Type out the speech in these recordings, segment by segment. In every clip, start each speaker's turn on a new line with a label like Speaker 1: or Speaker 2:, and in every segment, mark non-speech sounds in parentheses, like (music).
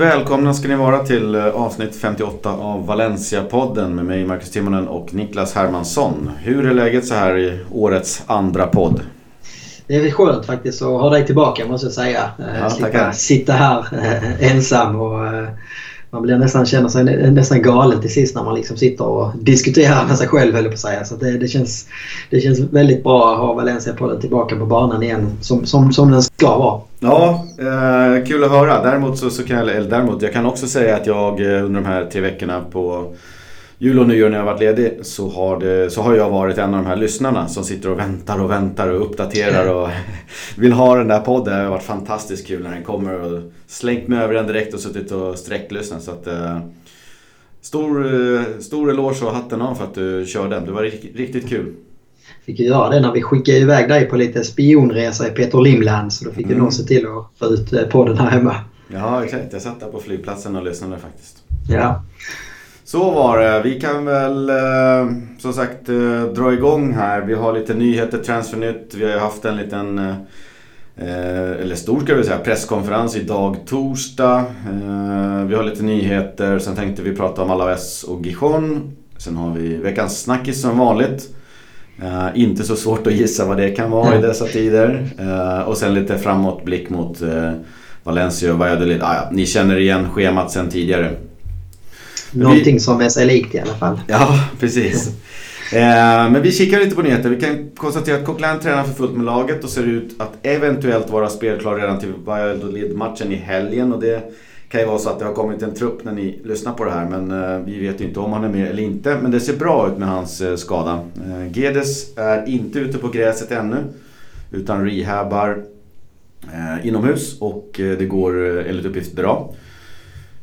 Speaker 1: Välkomna ska ni vara till eh, avsnitt 58 av Valencia-podden med mig Marcus Timonen och Niklas Hermansson. Hur är läget så här i årets andra podd?
Speaker 2: Det är skönt faktiskt att ha dig tillbaka måste jag säga.
Speaker 1: Ja,
Speaker 2: sitta, sitta här ensam och man blir nästan, känner sig nästan galen till sist när man liksom sitter och diskuterar med sig själv höll på att säga. Så det, det, känns, det känns väldigt bra att ha Valencia-podden tillbaka på banan igen som, som, som den ska vara.
Speaker 1: Ja, eh, kul att höra. Däremot, så, så kan jag, eller däremot, jag kan också säga att jag eh, under de här tre veckorna på jul och nyår när jag varit ledig så har, det, så har jag varit en av de här lyssnarna som sitter och väntar och väntar och uppdaterar och (laughs) vill ha den där podden. Det har varit fantastiskt kul när den kommer och slängt mig över den direkt och suttit och sträcklyssnat. Så att, eh, stor, eh, stor eloge och hatten av för att du körde den. Det var riktigt, kul.
Speaker 2: Fick ju göra det när vi skickade iväg dig på lite spionresa i Peter Limland så då fick mm. du nog se till att få ut eh, podden här hemma.
Speaker 1: Ja exakt, jag satt där på flygplatsen och lyssnade faktiskt.
Speaker 2: Ja.
Speaker 1: Så var det. Vi kan väl eh, som sagt eh, dra igång här. Vi har lite nyheter, Transfernytt. Vi har haft en liten, eh, eller stor ska vi säga, presskonferens idag torsdag. Vi har lite nyheter. Sen tänkte vi prata om Alaves och Gijon. Sen har vi veckans snackis som vanligt. inte så svårt att gissa vad det kan vara i dessa tider. och sen lite framåtblick mot Valencia och Valladolid. Ah, ja, ni känner igen schemat sen tidigare.
Speaker 2: Någonting vi... som är sig likt i alla fall.
Speaker 1: Ja, precis. eh, men vi kikar lite på nyheter. Vi kan konstatera att Coquelin tränar för fullt med laget och ser ut att eventuellt vara spelklar redan till Valladolid-matchen i helgen. Och det kan ju vara så att det har kommit en trupp när ni lyssnar på det här. Men eh, vi vet ju inte om han är med eller inte. Men det ser bra ut med hans eh, skada. Eh, Gedes är inte ute på gräset ännu. Utan rehabbar eh, inomhus och eh, det går eh, enligt uppgift bra.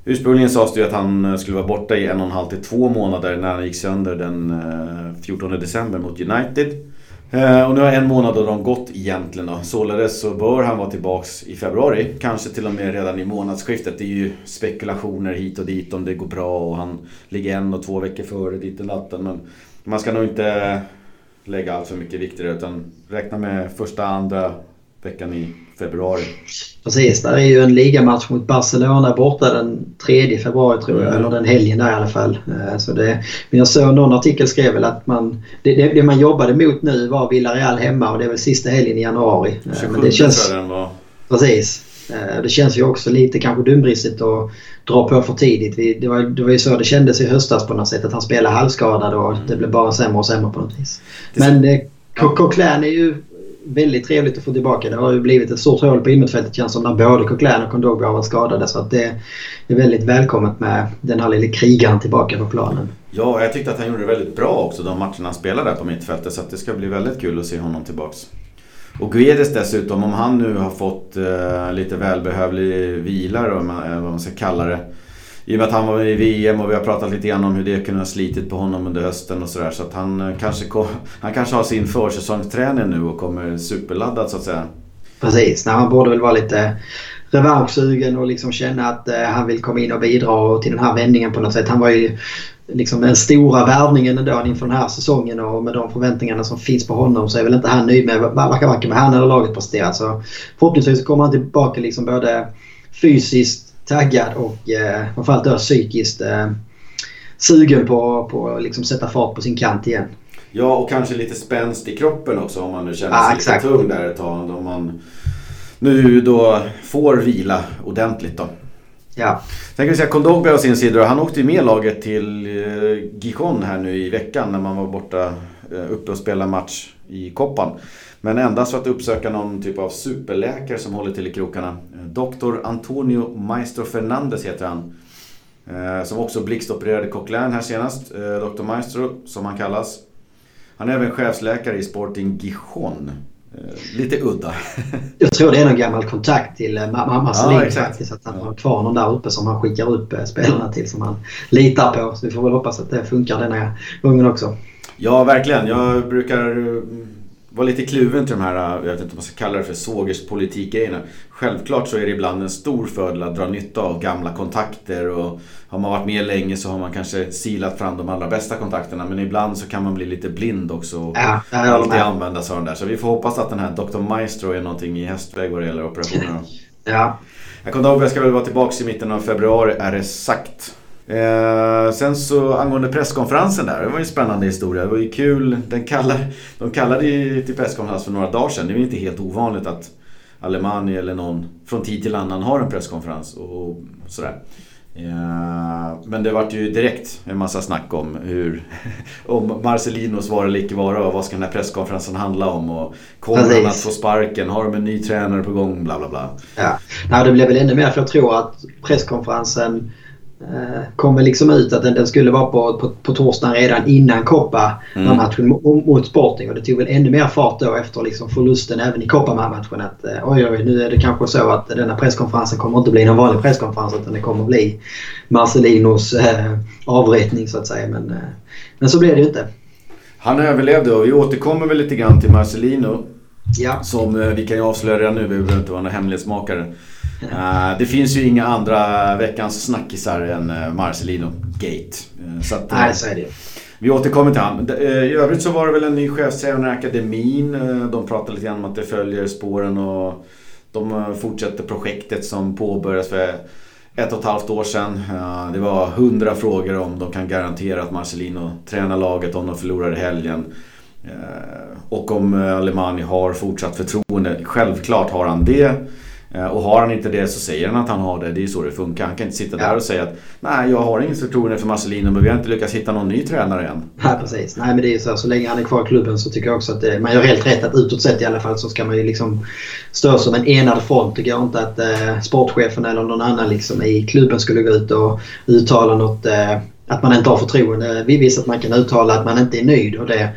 Speaker 1: Ursprungligen sades det ju att han eh, skulle vara borta i en och en halv till två månader när han gick sönder den eh, 14 december mot United. Eh, och nu har en månad av dem gått egentligen då. Således så bör han vara tillbaks i februari. Kanske till och med redan i månadsskiftet. Det är ju spekulationer hit och dit om det går bra och han ligger en och två veckor före dit och natten. Men man ska nog inte lägga allt för mycket vikt i det utan räkna med första, andra veckan i februari.
Speaker 2: Precis, där är ju en ligamatch mot Barcelona borta den 3 februari tror jag, mm. eller den helgen där i alla fall. Eh, så det, men jag såg någon artikel skrev väl att man, det, det, man jobbade mot nu var Villarreal hemma och det är väl sista helgen i januari.
Speaker 1: 27 eh, men det känns, den var.
Speaker 2: Precis. Eh, det känns ju också lite kanske dumdristigt att dra på för tidigt. Det var, det var ju så det kändes i höstas på något sätt. Att han spelade halvskadad och det blev bara sämre och sämre på något vis. Men Coquelin är ju väldigt trevligt att få tillbaka. Det har ju blivit ett stort hål på innerfältet känns som när både Coquelin och Kondogbia har varit skadade. Så att det är väldigt välkommet med den här lille krigaren tillbaka på planen.
Speaker 1: Ja, jag tyckte att han gjorde det väldigt bra också de matcherna han spelade där på mittfältet. Så att det ska bli väldigt kul att se honom tillbaks. Och Guedes dessutom, om han nu har fått eh, lite välbehövlig vila då, vad man ska kalla det. I och med att han var i VM och vi har pratat lite grann om hur det kunde ha slitit på honom under hösten och sådär. Så att han eh, kanske, kanske, (laughs) han kanske har sin försäsongsträning nu och kommer superladdad så att säga.
Speaker 2: Precis, Nej, han borde väl vara lite revanschsugen och liksom känna att eh, han vill komma in och bidra till den här vändningen på något sätt. Han var ju liksom den stora värvningen ändå inför den här säsongen och med de förväntningarna som finns på honom så är väl inte han nöjd med varken med han eller laget presterat. Så förhoppningsvis kommer han tillbaka liksom både fysiskt taggad och eh, framförallt då psykiskt eh, sugen på, på att liksom sätta fart på sin kant igen.
Speaker 1: Ja, och kanske lite spänst i kroppen också om man nu känner sig ah, lite tung där ett tag. Om man nu då får vila ordentligt då.
Speaker 2: Ja.
Speaker 1: Sen kan vi säga Kondogbia å sin sida, han åkte ju med laget till eh, Gijon här nu i veckan när man var borta eh, uppe och spelade match i Koppan. Men endast för att uppsöka någon typ av superläkare som håller till i krokarna. Dr. Antonio Maestro Fernandez heter han. Eh, som också blixtopererade Coquelin här senast. Eh, Dr. Maestro, som han kallas. Han är även chefsläkare i Sporting Gijon. Eh, lite udda. (laughs)
Speaker 2: Jag tror det är någon gammal kontakt till mamma Selin ja, faktiskt. Att han har kvar någon där uppe som han skickar upp spelarna till som han litar på. Så vi får väl hoppas att det funkar denna gången också.
Speaker 1: Ja, verkligen. Jag brukar var lite kluven till de här, jag vet inte om man ska kalla det för svågerspolitik-grejerna. Självklart så är det ibland en stor fördel att dra nytta av gamla kontakter och har man varit med länge så har man kanske silat fram de allra bästa kontakterna. Men ibland så kan man bli lite blind också och ja, alltid använda sig av den där. Så vi får hoppas att den här Dr. Maestro är någonting i hästväg vad det gäller operationer.
Speaker 2: Ja.
Speaker 1: Kondogbia ska väl vara tillbaka i mitten av februari är det sagt. Eh, sen så angående presskonferensen där, det var ju en spännande historia. Det var ju kul. Den kallar, de kallade ju till presskonferens för några dagar sedan. Det är ju inte helt ovanligt att Alemani eller någon från tid till annan har en presskonferens och sådär. Ja, men det vart ju direkt en massa snack om hur (laughs) om Marcelinos vara eller icke vara och vad ska den här presskonferensen handla om och kommer han att få sparken? Har de en ny tränare på gång? Bla bla bla.
Speaker 2: Ja, Nej, det blev väl ännu mer för jag tror att presskonferensen Eh, kom liksom ut att den, den skulle vara på, på, på torsdagen redan innan Copa mm. matchen mot Sporting. Och det tog väl ännu mer fart då efter liksom förlusten även i Copa-matchen. Att eh, oj, oj, nu är det kanske så att denna presskonferensen kommer inte bli någon vanlig presskonferens utan det kommer bli Marcelinos eh, avrättning så att säga. Men, eh, men så blev det ju inte.
Speaker 1: Han överlevde och vi återkommer väl lite grann till Marcelino. Ja. Som eh, vi kan ju avslöja redan nu, vi behöver inte vara några hemlighetsmakare. Uh, det finns ju inga andra veckans snackisar än uh, Marcelino Gate.
Speaker 2: Uh, så att, Nej, så är det.
Speaker 1: Vi återkommer till honom. I övrigt så var det väl en ny chefstränare i akademin. De pratade lite grann om att det följer spåren och de fortsätter projektet som påbörjades för ett och ett halvt år sedan. Det var hundra frågor om de kan garantera att Marcelino tränar laget om de förlorar i helgen. Och om Alemani har fortsatt förtroende. Självklart har han det. Eh, och har han inte det så säger han att han har det. Det är så det funkar. Han kan inte sitta där och säga att nej, jag har inget förtroende för Marcelino men vi har inte lyckats hitta någon ny tränare än.
Speaker 2: Nej, precis. Nej, men det är så. Så länge han är kvar i klubben så tycker jag också att det, man gör helt rätt att utåt sett i alla fall så ska man ju liksom stå som en enad front. Det går inte att eh, sportchefen eller någon annan liksom i klubben skulle gå ut och uttala något eh, att man inte har förtroende. Vi visst att man kan uttala att man inte är nöjd och det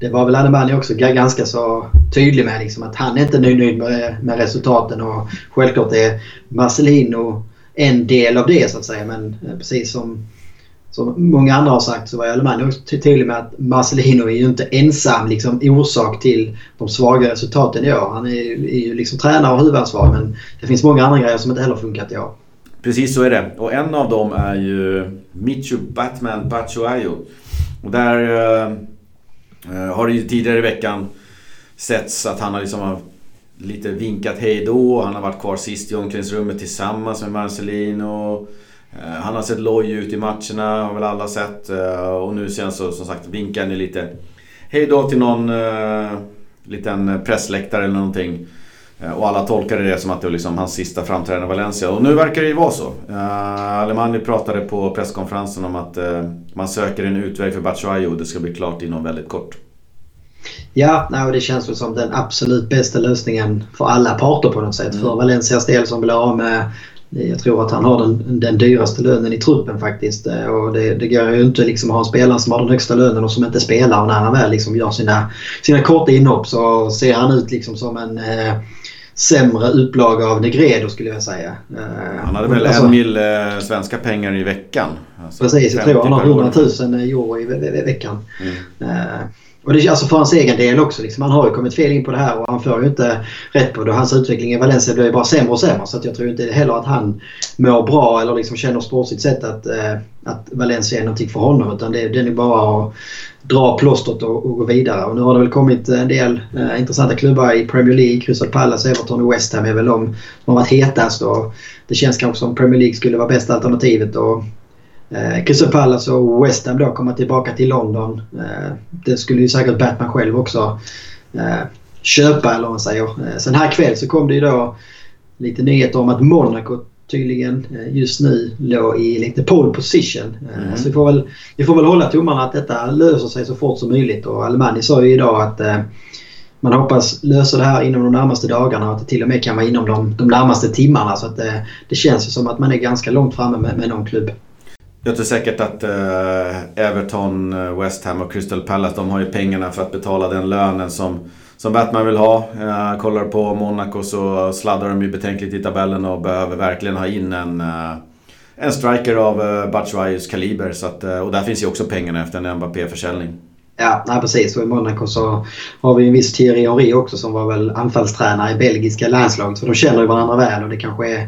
Speaker 2: det var väl Anemani också ganska så tydlig med. Liksom, att han är inte nöjd med, med resultaten. Och självklart är Marcelino en del av det så att säga. Men eh, precis som, som många andra har sagt så var Ademani också tydlig med att Marcelino är ju inte ensam liksom, orsak till de svaga resultaten i år. Han är, är ju liksom tränare och huvudansvarig men det finns många andra grejer som inte heller funkat i år.
Speaker 1: Precis så är det. Och en av dem är ju Michu Batman Batshuayo. Och där eh, Eh, har ju tidigare i veckan setts att han har liksom lite vinkat hejdå. Han har varit kvar sist i omklädningsrummet tillsammans med Marcelino. Eh, han har sett loj ut i matcherna, har väl alla sett. Eh, och nu sen så som sagt vinkar han lite hejdå till någon liten pressläktare eller någonting. Och alla tolkade det som att det var liksom hans sista framträdande i Valencia. Och nu verkar det ju vara så. Uh, Alemani pratade på presskonferensen om att uh, man söker en utväg för Batshuayi och det ska bli klart inom väldigt kort.
Speaker 2: Ja, nej, det känns väl som den absolut bästa lösningen för alla parter på något sätt. Mm. För Valencias del som vill ha av med jag tror att han har den, den dyraste lönen i truppen faktiskt. Eh, och det, det går ju inte liksom att ha en spelare som har den högsta lönen och som inte spelar. Och när han väl liksom gör sina, sina korta inhopp så ser han ut liksom som en eh, sämre upplaga av Negredo skulle jag säga.
Speaker 1: Eh, han hade väl alltså, en mil eh, svenska pengar i veckan?
Speaker 2: Alltså precis, jag tror han har 100 000 euro i, ve ve veckan. Mm. Eh, och det, alltså för hans egen del också. Liksom, han har ju kommit fel in på det här och han får ju inte rätt på det. Hans utveckling i Valencia blir ju bara sämre och sämre. Så jag tror inte heller att han mår bra eller liksom känner sportsligt sett att, eh, att Valencia är någonting för honom. Utan det, det är bara att dra plåstret och, och, gå vidare. Och nu har det väl kommit en del eh, intressanta klubbar i Premier League. Crystal Palace, Everton och West Ham är väl de som har varit hetast. Och det känns kanske som Premier League skulle vara bästa alternativet. Och Eh, Crystal Palace och West Ham då komma tillbaka till London. Eh, det skulle ju säkert Batman själv också eh, köpa eller vad man säger. Eh, sen här kväll så kom det ju då lite nyheter om att Monaco tydligen eh, just nu låg i lite pole position. Eh, mm. Så vi får, väl, vi får väl hålla tummarna att detta löser sig så fort som möjligt. Och Alemani sa ju idag att eh, man hoppas lösa det här inom de närmaste dagarna och att det till och med kan vara inom de, de närmaste timmarna. Så att det, det känns ju som att man är ganska långt framme med, med någon klubb.
Speaker 1: Jag tror säkert att eh, Everton, eh, West Ham och Crystal Palace de har ju pengarna för att betala den lönen som, som Batman vill ha. Eh, kollar på Monaco så sladdar de ju betänkligt i tabellen och behöver verkligen ha in en, eh, en striker av eh, Batshuayus kaliber. Så att, eh, och där finns ju också pengarna efter en Mbappé-försäljning.
Speaker 2: Ja, nej, precis. Och i Monaco så har vi en viss Thierry Henry också som var väl anfallstränare i belgiska landslaget. Så de känner ju varandra väl och det kanske är,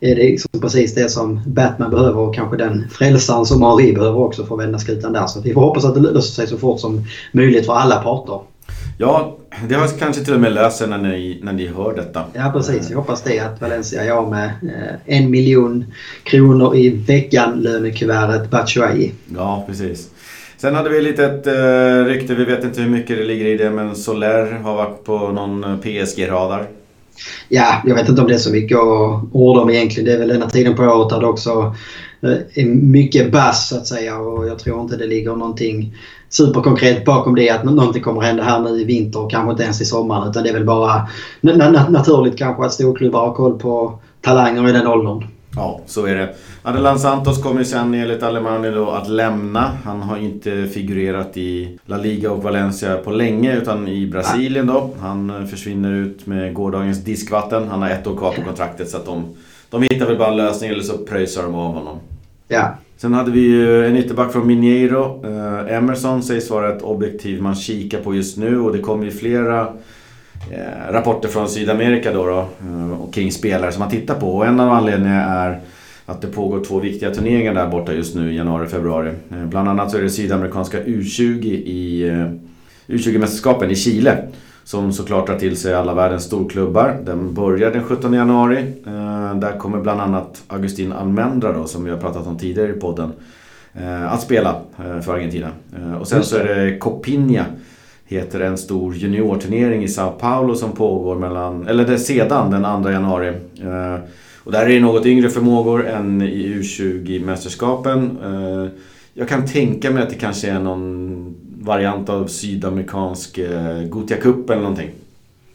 Speaker 2: är det liksom precis det som Batman behöver och kanske den frälsaren som Henry behöver också för att vända skutan där. Så vi får hoppas att det löser sig så fort som möjligt för alla parter.
Speaker 1: Ja, det har kanske till och med löst sig när ni, när ni hör detta.
Speaker 2: Ja precis, jag hoppas det att Valencia är av med eh, en miljon kronor i veckan lönekuvertet Batshuayi.
Speaker 1: Ja, precis. Sen hade vi ett litet uh, rykte, vi vet inte hur mycket det ligger i det, men Soler har varit på någon PSG-radar.
Speaker 2: Ja, jag vet inte om det är så mycket att orda om egentligen. Det är väl den här tiden på året där det också är mycket bass så att säga och jag tror inte det ligger någonting superkonkret bakom det att någonting kommer hända här nu i vinter och kanske inte ens i sommaren utan det är väl bara naturligt kanske att storklubbar har koll på talanger i den åldern.
Speaker 1: Ja, så är det. Adelan Santos kommer sen enligt Alemani då att lämna. Han har inte figurerat i La Liga och Valencia på länge utan i Brasilien då. Han försvinner ut med gårdagens diskvatten. Han har ett år kvar på kontraktet så att de, de hittar väl bara en lösning eller så pröjsar de av honom.
Speaker 2: Ja.
Speaker 1: Sen hade vi ju en ytterback från Mineiro. Eh, Emerson sägs vara ett objektiv man kikar på just nu och det kommer ju flera eh, rapporter från Sydamerika då, då eh, kring spelare som man tittar på. Och en av anledningarna är att det pågår två viktiga turneringar där borta just nu i januari och februari. Eh, bland annat så är det sydamerikanska U20 i eh, U20-mästerskapen i Chile. Som såklart drar till sig alla världens storklubbar. Den börjar den 17 januari. Eh, där kommer bland annat Agustin Almendra då, som vi har pratat om tidigare i podden. Eh, att spela eh, för Argentina. Och sen så är det Copinha. Heter en stor juniorturnering i Sao Paulo som pågår mellan, eller det sedan den 2 januari. Och där är det något yngre förmågor än i U20-mästerskapen. Jag kan tänka mig att det kanske är någon variant av sydamerikansk eh, Gothia Cup eller någonting.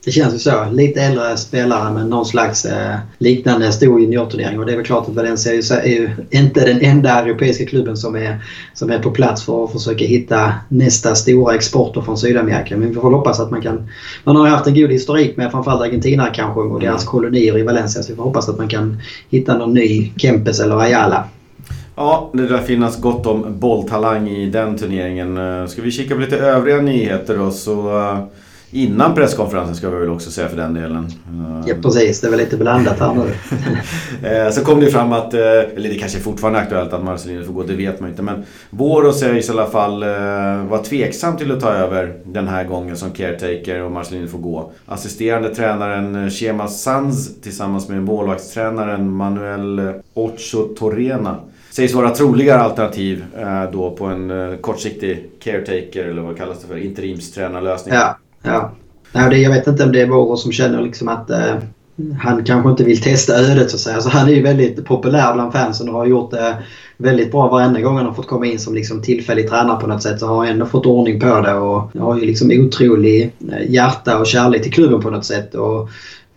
Speaker 2: Det känns ju så. Lite äldre spelare med någon slags eh, liknande stor juniorturnering. Och det är väl klart att Valencia är ju inte den enda europeiska klubben som är, som är på plats för att försöka hitta nästa stora exporter från Sydamerika. Men vi får hoppas att man kan... Man har ju haft en god historik med framförallt Argentina kanske och deras mm. kolonier i Valencia. Så vi får hoppas att man kan hitta någon ny Kempes eller Ayala.
Speaker 1: Ja, det lär finnas gott om bolltalang i den turneringen. Eh, ska vi kika på lite övriga nyheter då så eh, Innan presskonferensen ska vi väl också säga för den delen.
Speaker 2: Ja precis, det är väl lite blandat här nu. (laughs)
Speaker 1: Eh, så kom det fram att, eller det kanske är fortfarande aktuellt att Marcelino får gå, det vet man inte. Men Voro sägs i alla fall vara tveksam till att ta över den här gången som caretaker och Marcelino får gå. Assisterande tränaren Chema Sanz tillsammans med målvaktstränaren Manuel Ocho Torrena sägs vara troligare alternativ eh, då på en eh, kortsiktig caretaker eller vad kallas det för? Interimstränarlösning.
Speaker 2: Ja, ja. Nej, det, jag vet inte om det är Vårå som känner liksom att eh, han kanske inte vill testa ödet så att säga. Alltså, han är ju väldigt populär bland fansen och har gjort det väldigt bra varenda gång han har fått komma in som liksom tillfällig tränare på något sätt. Så har han ändå fått ordning på det och har ju liksom otrolig eh, hjärta och kärlek till klubben på något sätt. Och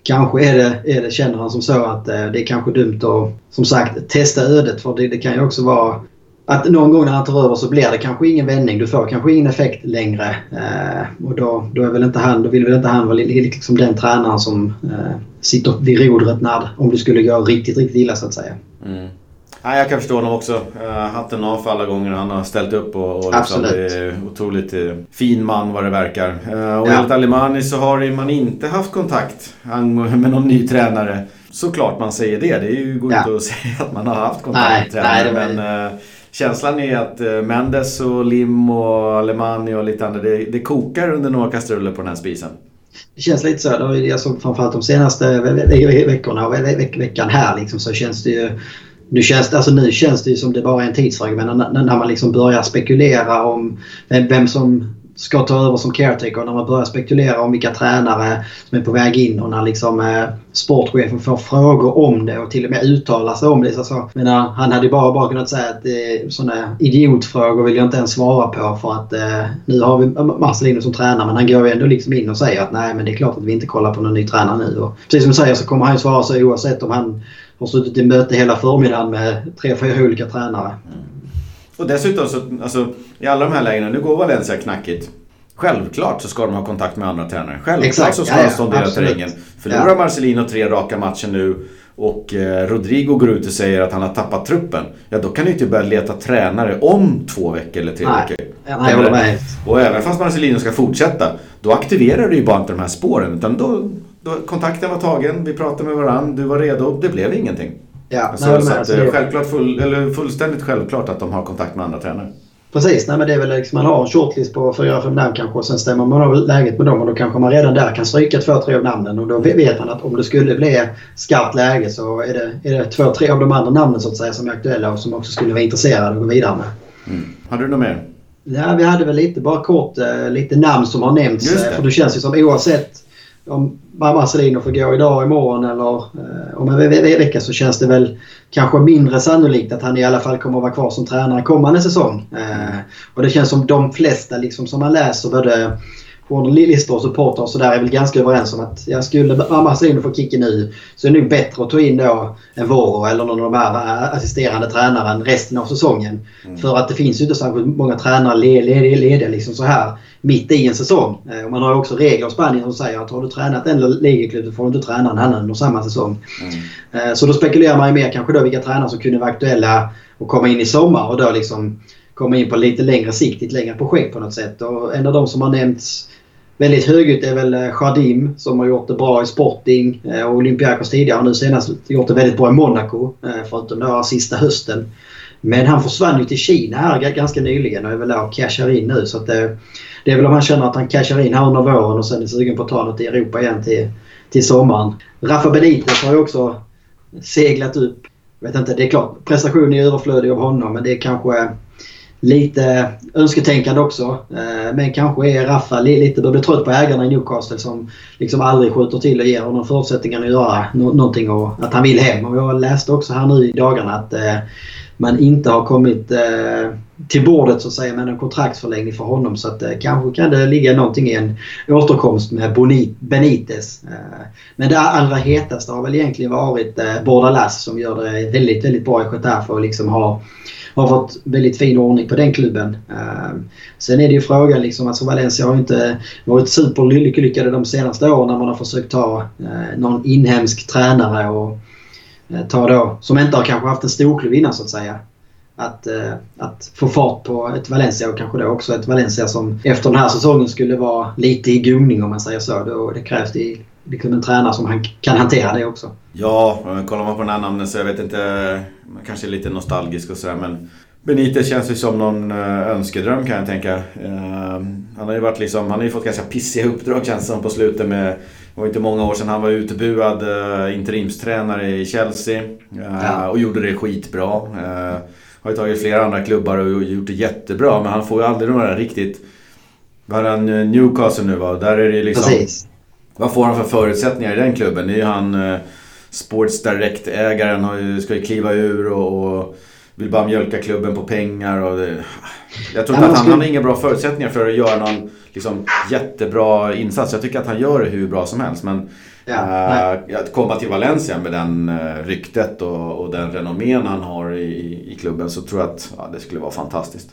Speaker 2: kanske är det, är det, känner han som så att eh, det är kanske dumt att som sagt testa ödet. För det, det, kan ju också vara att någon gång när han tar över så blir det kanske ingen vändning. Du får kanske ingen effekt längre. Eh, och då, då, är väl inte han, då vill väl inte han vara liksom den tränaren som eh, sitter vid rodret när, om det skulle gå riktigt, riktigt illa så att säga.
Speaker 1: Mm. Ja, jag kan förstå honom också. Hatten av för alla gånger han har ställt upp och, och liksom är otroligt uh, fin man vad det verkar. Uh, och ja. enligt Alimani så har man inte haft kontakt (laughs) med någon ny tränare. Såklart man säger det. Det är ju, går ja. inte att (laughs) säga att man har haft kontakt nej, med tränare. Nej, men uh, känslan är att Mendes och Lim och Alemani och lite andra, det, det kokar under några kastruller på den här spisen.
Speaker 2: Det känns lite så. Jag såg framförallt de senaste veckorna och veckan här liksom, så känns det ju nu känns, det, alltså nu känns det ju som det bara är en tidsfråga men när, när man liksom börjar spekulera om vem, vem som ska ta över som caretaker. När man börjar spekulera om vilka tränare som är på väg in och när liksom, eh, sportchefen får frågor om det och till och med uttalar sig om det. Så, så, menar, han hade ju bara, bara kunnat säga att eh, sådana idiotfrågor vill jag inte ens svara på för att eh, nu har vi Marcelino som tränare men han går ju ändå liksom in och säger att nej men det är klart att vi inte kollar på någon ny tränare nu. Och precis som du säger så kommer han ju svara så oavsett om han har suttit i möte hela förmiddagen med tre, fyra olika tränare. Mm.
Speaker 1: Och dessutom så, alltså, i alla de här lägena, nu går Valencia knackigt. Självklart så ska de ha kontakt med andra tränare. Självklart Exakt. så ska ja, de sondera ja, terrängen. Förlorar ja. Marcelino tre raka matcher nu och eh, Rodrigo går ut och säger att han har tappat truppen. Ja, då kan du inte börja leta tränare om två veckor eller tre Nej. veckor.
Speaker 2: Ja, nej,
Speaker 1: och även fast Marcelino ska fortsätta, då aktiverar du ju bara inte de här spåren. Utan då, kontakten var tagen, vi pratade med varandra, du var redo, det blev ingenting. Ja, så, nej, så att, det är självklart full, eller fullständigt självklart att de har kontakt med andra tränare.
Speaker 2: Precis, nej men det är väl liksom man har en shortlist på 4-5 namn kanske och sen stämmer man av läget med dem och då kanske man redan där kan stryka två, tre av namnen och då vet man att om det skulle bli skarpt läge så är det, är det två, tre av de andra namnen så att säga som är aktuella och som också skulle vara intresserade att gå vidare med.
Speaker 1: Mm. Hade du något mer?
Speaker 2: Ja, vi hade väl lite, bara kort, eh, lite namn som har nämnts. Eh, för det känns ju som oavsett om Marcelino får gå idag, imorgon eller eh, om en vecka så känns det väl kanske mindre sannolikt att han i alla fall kommer att vara kvar som tränare kommande säsong. Eh, och det känns som de flesta liksom, som man läser både journalister och supportrar och sådär är väl ganska överens om att jag skulle Marcelino få kicken nu så är det nog bättre att ta in då en Voro eller någon av de här assisterande tränaren resten av säsongen. Mm. För att det finns ju inte särskilt många tränare lediga, lediga liksom så här mitt i en säsong. Eh, och man har också regler i Spanien som säger att har du tränat en ligaklubb så får du inte träna en annan under samma säsong. Mm. Eh, så då spekulerar man ju mer kanske då vilka tränare som kunde vara aktuella och komma in i sommar och då liksom komma in på lite längre sikt, ett längre projekt på något sätt. Och en av de som har nämnts väldigt högljutt är väl eh, Jardim som har gjort det bra i Sporting eh, och Olympiakos tidigare och nu senast gjort det väldigt bra i Monaco eh, förutom då sista hösten. Men han försvann ju till Kina här ganska nyligen och är väl där och cashar in nu. Så att det, det är väl om han känner att han cashar in här under våren och sen är sugen på att ta något i Europa igen till, till sommaren. Rafa Benitez har ju också seglat upp. Jag vet inte, det är klart prestationen är överflödig av honom men det är kanske lite önsketänkande också. Eh, men kanske är Rafa lite börjar bli trött på ägarna i Newcastle som liksom aldrig skjuter till och ger honom förutsättningar att göra någonting och att han vill hem. Och jag läste också här nu i dagarna att eh, man inte har kommit eh, till bordet så att säga med en kontraktsförlängning för honom. Så att eh, kanske kan det ligga någonting i en återkomst med Benitez. Eh, men det allra hetaste har väl egentligen varit eh, Bordalas som gör det väldigt, väldigt bra i Getafe och liksom har har fått väldigt fin ordning på den klubben. Eh, sen är det ju frågan liksom, alltså Valencia har ju inte varit superlyckade de senaste åren när man har försökt ta eh, någon inhemsk tränare och eh, ta då, som inte har kanske haft en storklubb innan så att säga. Att, att få fart på ett Valencia och kanske då också ett Valencia som efter den här säsongen skulle vara lite i gungning om man säger så. Då, det krävs det liksom en tränare som han kan hantera det också.
Speaker 1: Ja, kollar man på den här namnen så jag vet inte, man kanske är lite nostalgisk och sådär men Benitez känns ju som någon eh, önskedröm kan jag tänka. Eh, han har ju varit liksom, han har ju fått ganska pissiga uppdrag känns det som på slutet med det var inte många år sedan han var utbuad uh, interimstränare i Chelsea. Uh, ja. Och gjorde det skitbra. Har ju tagit flera andra klubbar och gjort det jättebra. Men han får ju aldrig några riktigt... Vad han Newcastle nu va? Där är det liksom... Precis. Vad får han för förutsättningar i den klubben? Det är ju han uh, Sports Direct-ägaren ska ju kliva ur och, och vill bara mjölka klubben på pengar. Och det, jag tror inte att han, han har inga bra förutsättningar för att göra någon liksom, jättebra insats. Jag tycker att han gör det hur bra som helst. Men ja, äh, att komma till Valencia med den äh, ryktet och, och den renommén han har i, i klubben så tror jag att ja, det skulle vara fantastiskt.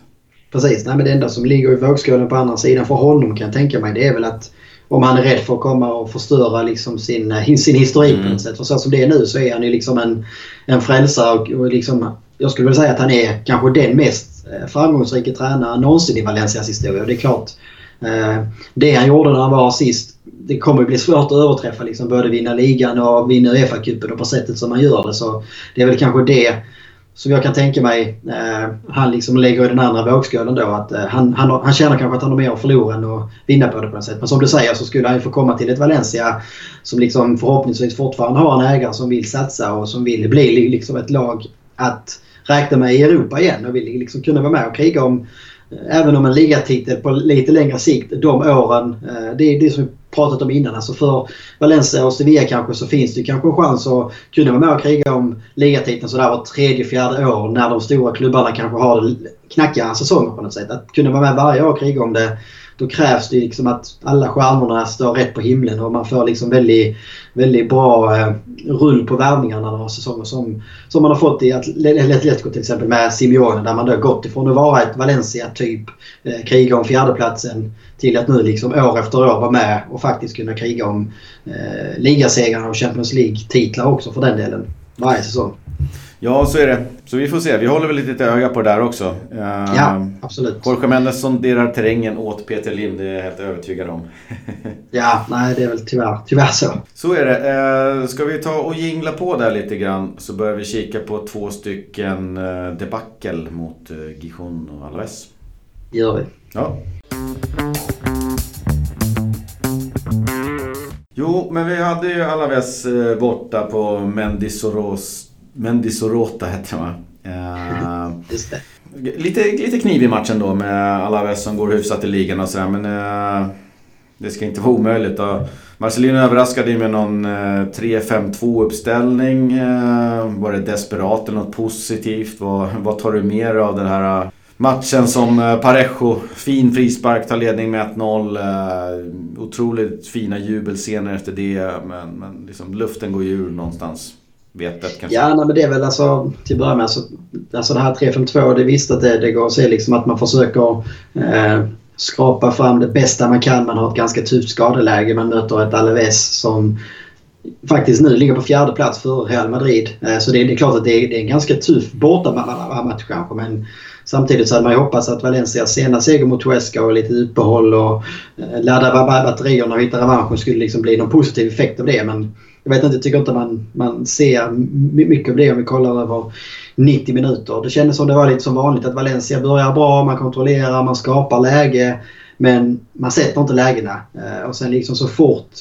Speaker 2: Precis, Nej, men det enda som ligger i vågskålen på andra sidan för honom kan jag tänka mig det är väl att om han är rädd för att komma och förstöra liksom sin, eh, sin historik mm. på något sätt. För så som det är nu så är han ju liksom en, en frälsare och, och liksom, jag skulle vilja säga att han är kanske den mest eh, framgångsrika tränaren någonsin i Valencias historia. Och det är klart, eh, det han gjorde när han var sist, det kommer bli svårt att överträffa. Liksom, både vinna ligan och vinna Uefa-cupen och på sättet som han gör det. Så det är väl kanske det som jag kan tänka mig eh, han liksom lägger i den andra vågskålen då. Att, eh, han, han, han känner kanske att han har mer att förlora än att vinna på det på något sätt. Men som du säger så skulle han ju få komma till ett Valencia som liksom förhoppningsvis fortfarande har en ägare som vill satsa och som vill bli liksom ett lag att räkna med i Europa igen och vill liksom kunna vara med och kriga om eh, även om en ligatitel på lite längre sikt de åren. Eh, det är det som pratat om innan. Alltså för Valencia och Sevilla kanske så finns det kanske en chans att kunna vara med och kriga om ligatiteln sådär var tredje, fjärde år när de stora klubbarna kanske har knackiga säsonger på något sätt. Att kunna vara med varje år och kriga om det då krävs det liksom att alla stjärnorna står rätt på himlen och man får liksom väldigt, väldigt bra eh, rull på värvningarna några säsonger som, som man har fått i Atletico till exempel med Simeone där man då gått ifrån att vara ett Valencia-typ eh, kriga om fjärdeplatsen till att nu liksom år efter år vara med och faktiskt kunna kriga om eh, ligasegrarna och Champions League-titlar också för den delen varje säsong.
Speaker 1: Ja, så är det. Så vi får se. Vi håller väl lite öga på det där också.
Speaker 2: Ja, absolut.
Speaker 1: Jorge Mendes sonderar terrängen åt Peter Lim, det är jag helt övertygad om. (laughs)
Speaker 2: ja, nej det är väl tyvärr, tyvärr så.
Speaker 1: Så är det. Eh, ska vi ta och jingla på där lite grann så börjar vi kika på två stycken eh, debacle mot eh, Gijon och Alves.
Speaker 2: gör vi.
Speaker 1: Ja. Jo, men vi hade ju Alaves eh, borta på Mendisoros, Mendisorota hette det va?
Speaker 2: Uh, (laughs) Just det.
Speaker 1: Lite, lite knivig match ändå med Alaves som går hyfsat i ligan och sådär men uh, det ska inte vara omöjligt. Då. Marcelino överraskade ju med någon uh, 3-5-2 uppställning. var det desperat eller något positivt? Vad, vad tar du mer av den här Matchen som eh, Parejo, fin frispark, tar ledning med 1-0. Eh, otroligt fina jubelscener efter det. Men, men liksom, luften går ju ur någonstans. Vetet kanske.
Speaker 2: Ja, nej, men det är väl alltså till att börja med. Alltså, alltså det här 3-5-2, det visst att det, det går att se liksom att man försöker eh, skrapa fram det bästa man kan. Man har ett ganska tufft skadeläge. Man möter ett Alaves som faktiskt nu ligger på fjärde plats för Real Madrid. Eh, så det, det, är klart att det är, det är en ganska tuff bortamatch kanske. Men Samtidigt så hade man ju hoppats att Valencias sena seger mot Huesca och lite uppehåll och eh, ladda batterierna och hitta revanschen skulle liksom bli någon positiv effekt av det. Men jag vet inte, jag tycker inte man, man ser mycket av det om vi kollar över 90 minuter. Det kändes som det var lite som vanligt att Valencia börjar bra, man kontrollerar, man skapar läge. Men man sätter inte lägena. Eh, och sen liksom så fort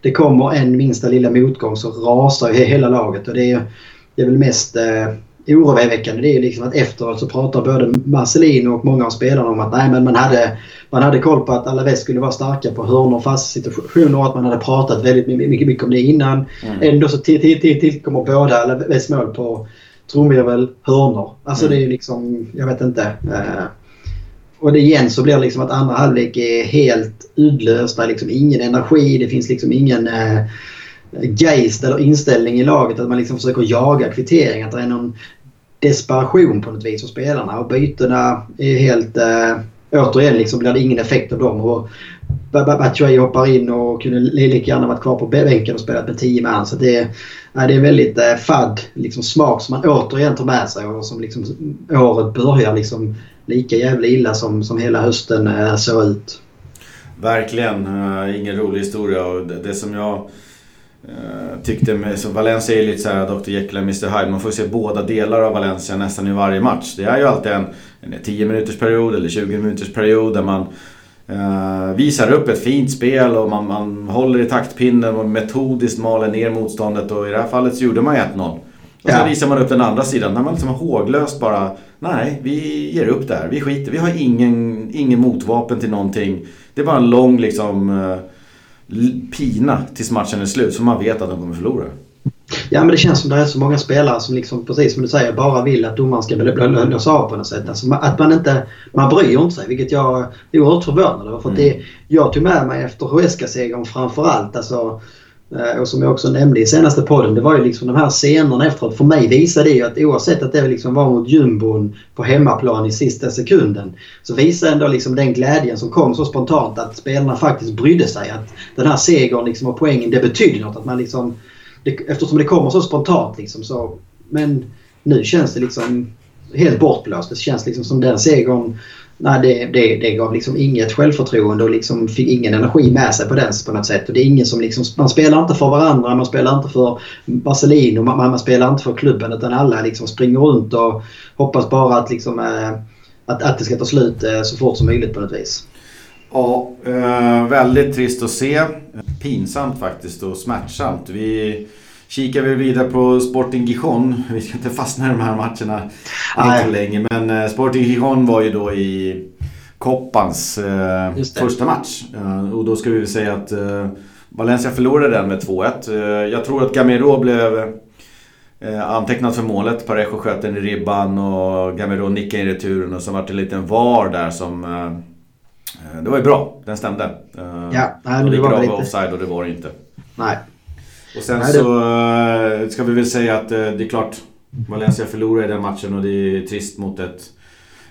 Speaker 2: det kommer en minsta lilla motgång så rasar ju hela laget. Och det är, det är väl mest eh, oroväckande det är liksom att efteråt så pratar både Marcelino och många av spelarna om att nej, men man, hade, man hade koll på att Alaves skulle vara starka på hörnor och fasta situationer och att man hade pratat väldigt mycket, mycket om det innan. Mm. Ändå så tillkommer båda Alaves mål på trumvirvel, hörnor. Alltså mm. det är liksom, jag vet inte. Eh, och det igen så blir det liksom att andra halvlek är helt uddlös. Det är liksom ingen energi, det finns liksom ingen eh, geist eller inställning i laget att man liksom försöker jaga kvittering. Att det är någon desperation på något vis hos spelarna. Och bytena är helt... Äh, återigen liksom blir det ingen effekt av dem. Och Batshuayi hoppar in och kunde lika gärna varit kvar på bänken och spelat med 10 man. Så det, ja, det är väldigt äh, fadd liksom, smak som man återigen tar med sig och som liksom, året börjar liksom lika jävla illa som, som hela hösten äh, såg ut.
Speaker 1: Verkligen. Uh, ingen rolig historia. Och det, det som jag Uh, tyckte med, så Valencia är lite såhär Dr Jekyll och Mr Hyde. Man får se båda delar av Valencia nästan i varje match. Det är ju alltid en, en 10 minuters period eller 20 minuters period där man uh, visar upp ett fint spel och man, man håller i taktpinnen och metodiskt maler ner motståndet. Och i det här fallet så gjorde man 1-0. Och sen visar man upp den andra sidan där man liksom håglöst bara Nej, vi ger upp där. Vi skiter. Vi har ingen, ingen motvapen till någonting. Det är bara en lång liksom uh, pina tills matchen är slut så man vet att de kommer förlora.
Speaker 2: Ja men det känns som det är så många spelare som liksom precis som du säger bara vill att domaren ska blåsa av på något sätt. Alltså, att man inte man bryr inte sig vilket jag är oerhört förvånad över. För mm. det, jag tog med mig efter Huesca-segern framförallt alltså Eh, och som jag också nämnde i senaste podden, det var ju liksom de här scenerna efteråt. För mig visade det ju att oavsett att det liksom var mot jumbon på hemmaplan i sista sekunden. Så visade ändå liksom den glädjen som kom så spontant att spelarna faktiskt brydde sig. Att den här segern liksom och poängen, det betydde något. Att man liksom, det, eftersom det kommer så spontant liksom så. Men nu känns det liksom helt bortblåst. Det känns liksom som den segern nej, det, det, det gav liksom inget självförtroende och liksom fick ingen energi med sig på den på något sätt. Och det är ingen som liksom, man spelar inte för varandra, man spelar inte för Barcelino, man, man spelar inte för klubben utan alla liksom springer runt och hoppas bara att, liksom, eh, att, att det ska ta slut eh, så fort som möjligt på något vis.
Speaker 1: Ja, eh, väldigt trist att se. Pinsamt faktiskt och smärtsamt. Vi kikar vi vidare på Sporting Gijon. Vi ska inte fastna i de här matcherna alltför länge. Men eh, Sporting Gijon var ju då i Koppans eh, första match. Eh, och då ska vi väl säga att eh, Valencia förlorade den med 2-1. Eh, jag tror att Gamero blev antecknad för målet. Parejo sköt den i ribban och Gamero nickade i returen. Och så var det en liten VAR där som... det var ju bra, den stämde.
Speaker 2: ja,
Speaker 1: nej,
Speaker 2: det,
Speaker 1: det var lite... offside och det var det inte.
Speaker 2: Nej.
Speaker 1: Och sen Nej, så det... Eh, ska vi väl säga att eh, det är klart Valencia förlorar i den matchen och det är trist mot ett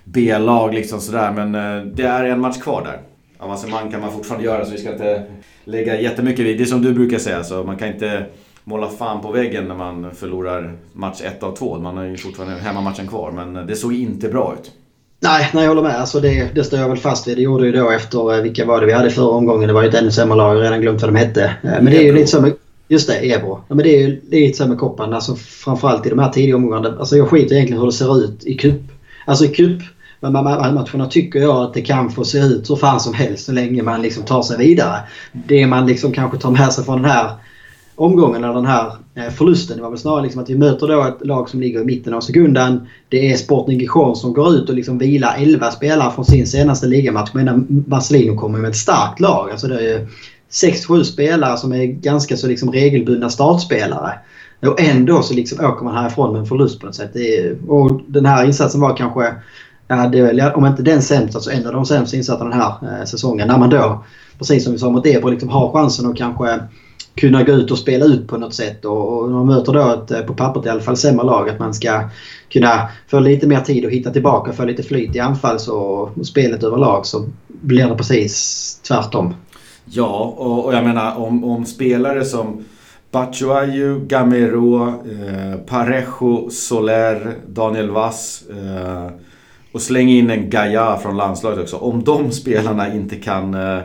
Speaker 1: B-lag liksom sådär. Men eh, det är en match kvar där. Avancemang kan man fortfarande göra så vi ska inte lägga jättemycket vid. Det är som du brukar säga, så man kan inte måla fan på väggen när man förlorar match 1 av 2. Man har ju fortfarande hemmamatchen kvar, men det såg inte bra ut.
Speaker 2: Nej, nej jag håller med. Alltså det, det står jag väl fast vid. Det gjorde ju då efter, vilka var det vi hade förra omgången? Det var ju ett ännu sämre lag, jag har redan glömt vad de hette. Men det är ju lite så med, Just det, Ebro. Ja, men det är ju lite så med kopparna, Alltså, framförallt i de här tidiga omgångarna. Alltså, jag skiter egentligen hur det ser ut i cup. Alltså i cup de matcherna tycker jag att det kan få se ut hur fan som helst så länge man liksom tar sig vidare. Det man liksom kanske tar med sig från den här omgången eller den här eh, förlusten. Det var väl snarare liksom att vi möter då ett lag som ligger i mitten av sekunden. Det är Sporting Gijon som går ut och liksom vilar 11 spelare från sin senaste ligamatch. medan Marcelino kommer med ett starkt lag. Alltså det är 6-7 spelare som är ganska så liksom regelbundna startspelare. Och ändå så liksom åker man härifrån med en förlust på något sätt. Är, och den här insatsen var kanske, ja, det väl, om inte den sämsta så en av de sämsta insatserna den här eh, säsongen. När man då, precis som vi sa mot Ebro, liksom har chansen att kanske kunna gå ut och spela ut på något sätt. Och, och man möter då ett, eh, på pappret i alla fall, sämre lag. Att man ska kunna få lite mer tid att hitta tillbaka, få lite flyt i anfalls och, och spelet överlag så blir det precis tvärtom.
Speaker 1: Ja, och, och jag menar om, om spelare som Batshuayu, Gamero, eh, Parejo, Soler, Daniel Vass eh, och släng in en Gaia från landslaget också. Om de spelarna inte kan eh,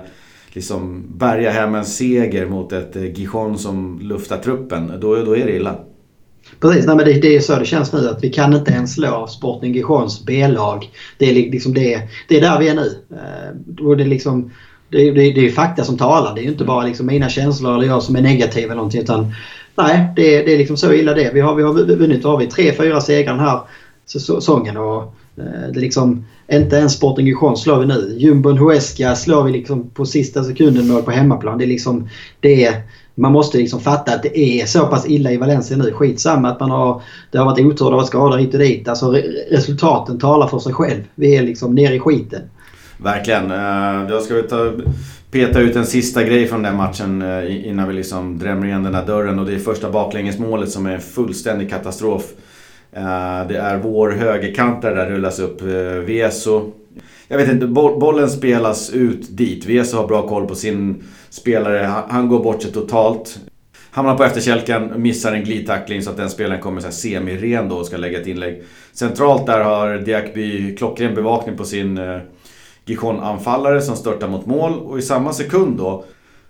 Speaker 1: liksom bärga hem en seger mot ett eh, Gijon som luftar truppen, då, då är det illa.
Speaker 2: Precis, nej, men det, det är så det känns nu att vi kan inte ens slå Sporting Gijons B-lag. Det är liksom det, det är där vi är nu. Eh, och det är liksom det, det, det är fakta som talar. Det är ju inte bara liksom mina känslor eller jag som är negativ eller någonting. Utan, nej, det, det är liksom så illa det Vi har, vi har vunnit har vi tre, fyra segrar den här säsongen. Och, eh, det är liksom, inte ens Sporting Gijon slår vi nu. Jumbon Huesca slår vi liksom på sista sekunden mål på hemmaplan. Det är liksom, det är, man måste liksom fatta att det är så pass illa i Valencia nu. Skitsamma att man har, det har varit otur, det har varit skador hit och dit. Alltså resultaten talar för sig själv. Vi är liksom nere i skiten.
Speaker 1: Verkligen. Eh, då jag ska ta, peta ut en sista grej från den matchen eh, innan vi liksom drämmer igen den här dörren. Och det är första baklängesmålet som är en fullständig katastrof. Eh, det är vår högerkant där det rullas upp Veso. Jag vet inte, bollen spelas ut dit. Veso har bra koll på sin spelare. Han går bort sig totalt. Hamnar på efterkälken, missar en glidtackling så att den spelaren kommer så semi-ren då och ska lägga ett inlägg. Centralt där har Diakby klockren bevakning på sin Gijon-anfallare som störtar mot mål och i samma sekund då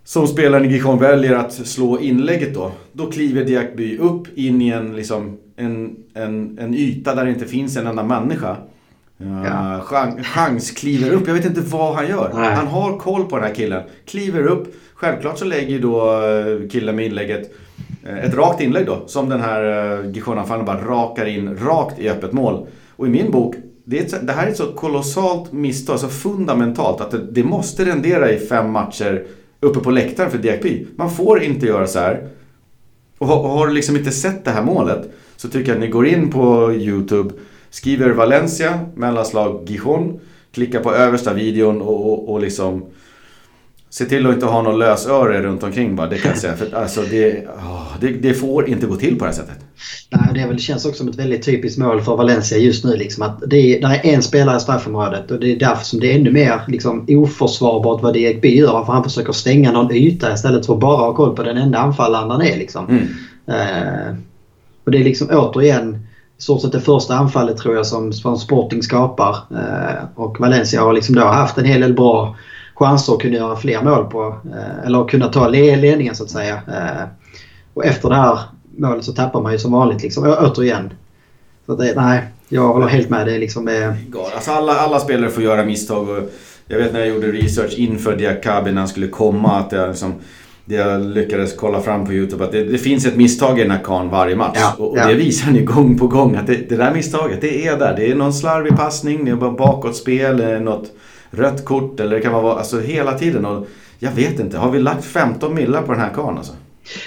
Speaker 1: som spelaren i Gijon väljer att slå inlägget då. Då kliver Diakby upp in i en, liksom, en, en, en yta där det inte finns en enda människa. Ja. chans, chans kliver upp. Jag vet inte vad han gör. Nej. Han har koll på den här killen. Kliver upp. Självklart så lägger då eh, killen med inlägget eh, ett rakt inlägg då. Som den här eh, Gijon-anfallaren bara rakar in rakt i öppet mål. Och i min bok det, ett, det, här är ett så kolossalt misstag, så fundamentalt att det, det, måste rendera i fem matcher uppe på läktaren för DXP. Man får inte göra så här. Och har, och har du liksom inte sett det här målet så tycker jag att ni går in på YouTube, skriver Valencia, mellanslag Gijon, klickar på översta videon och, och, och liksom Se till att inte ha någon lösöre runt omkring bara, det kan jag säga. För alltså det, oh, det, det, får inte gå till på det här sättet.
Speaker 2: Nej, det, väl, det känns också som ett väldigt typiskt mål för Valencia just nu. Liksom, att det är, där är en spelare i straffområdet och det är därför som det är ännu mer liksom, oförsvarbart vad Diegby gör. Varför han försöker stänga någon yta istället för att bara ha koll på den enda anfallaren han är. Liksom. Mm. Eh, och det är liksom återigen stort sett det första anfallet tror jag som, som Sporting skapar. Eh, och Valencia har liksom då haft en hel del bra chanser att kunna göra fler mål på. Eh, eller kunna ta ledningen så att säga. Eh, och efter det här målet så tappar man ju som vanligt liksom, återigen. Så det, nej, jag håller helt med. Det är liksom... Eh...
Speaker 1: Alltså alla, alla spelare får göra misstag. Och jag vet när jag gjorde research inför Diakabi när han skulle komma att jag liksom... Det jag lyckades kolla fram på Youtube att det, det finns ett misstag i den här karln varje match. Ja, och, och ja. det visar han ju gång på gång att det, det, där misstaget, det är där. Det är någon slarvig passning, det är bara bakåtspel, något rött kort eller det kan vara alltså hela tiden. Och jag vet inte, har vi lagt 15 millar på den här karln alltså?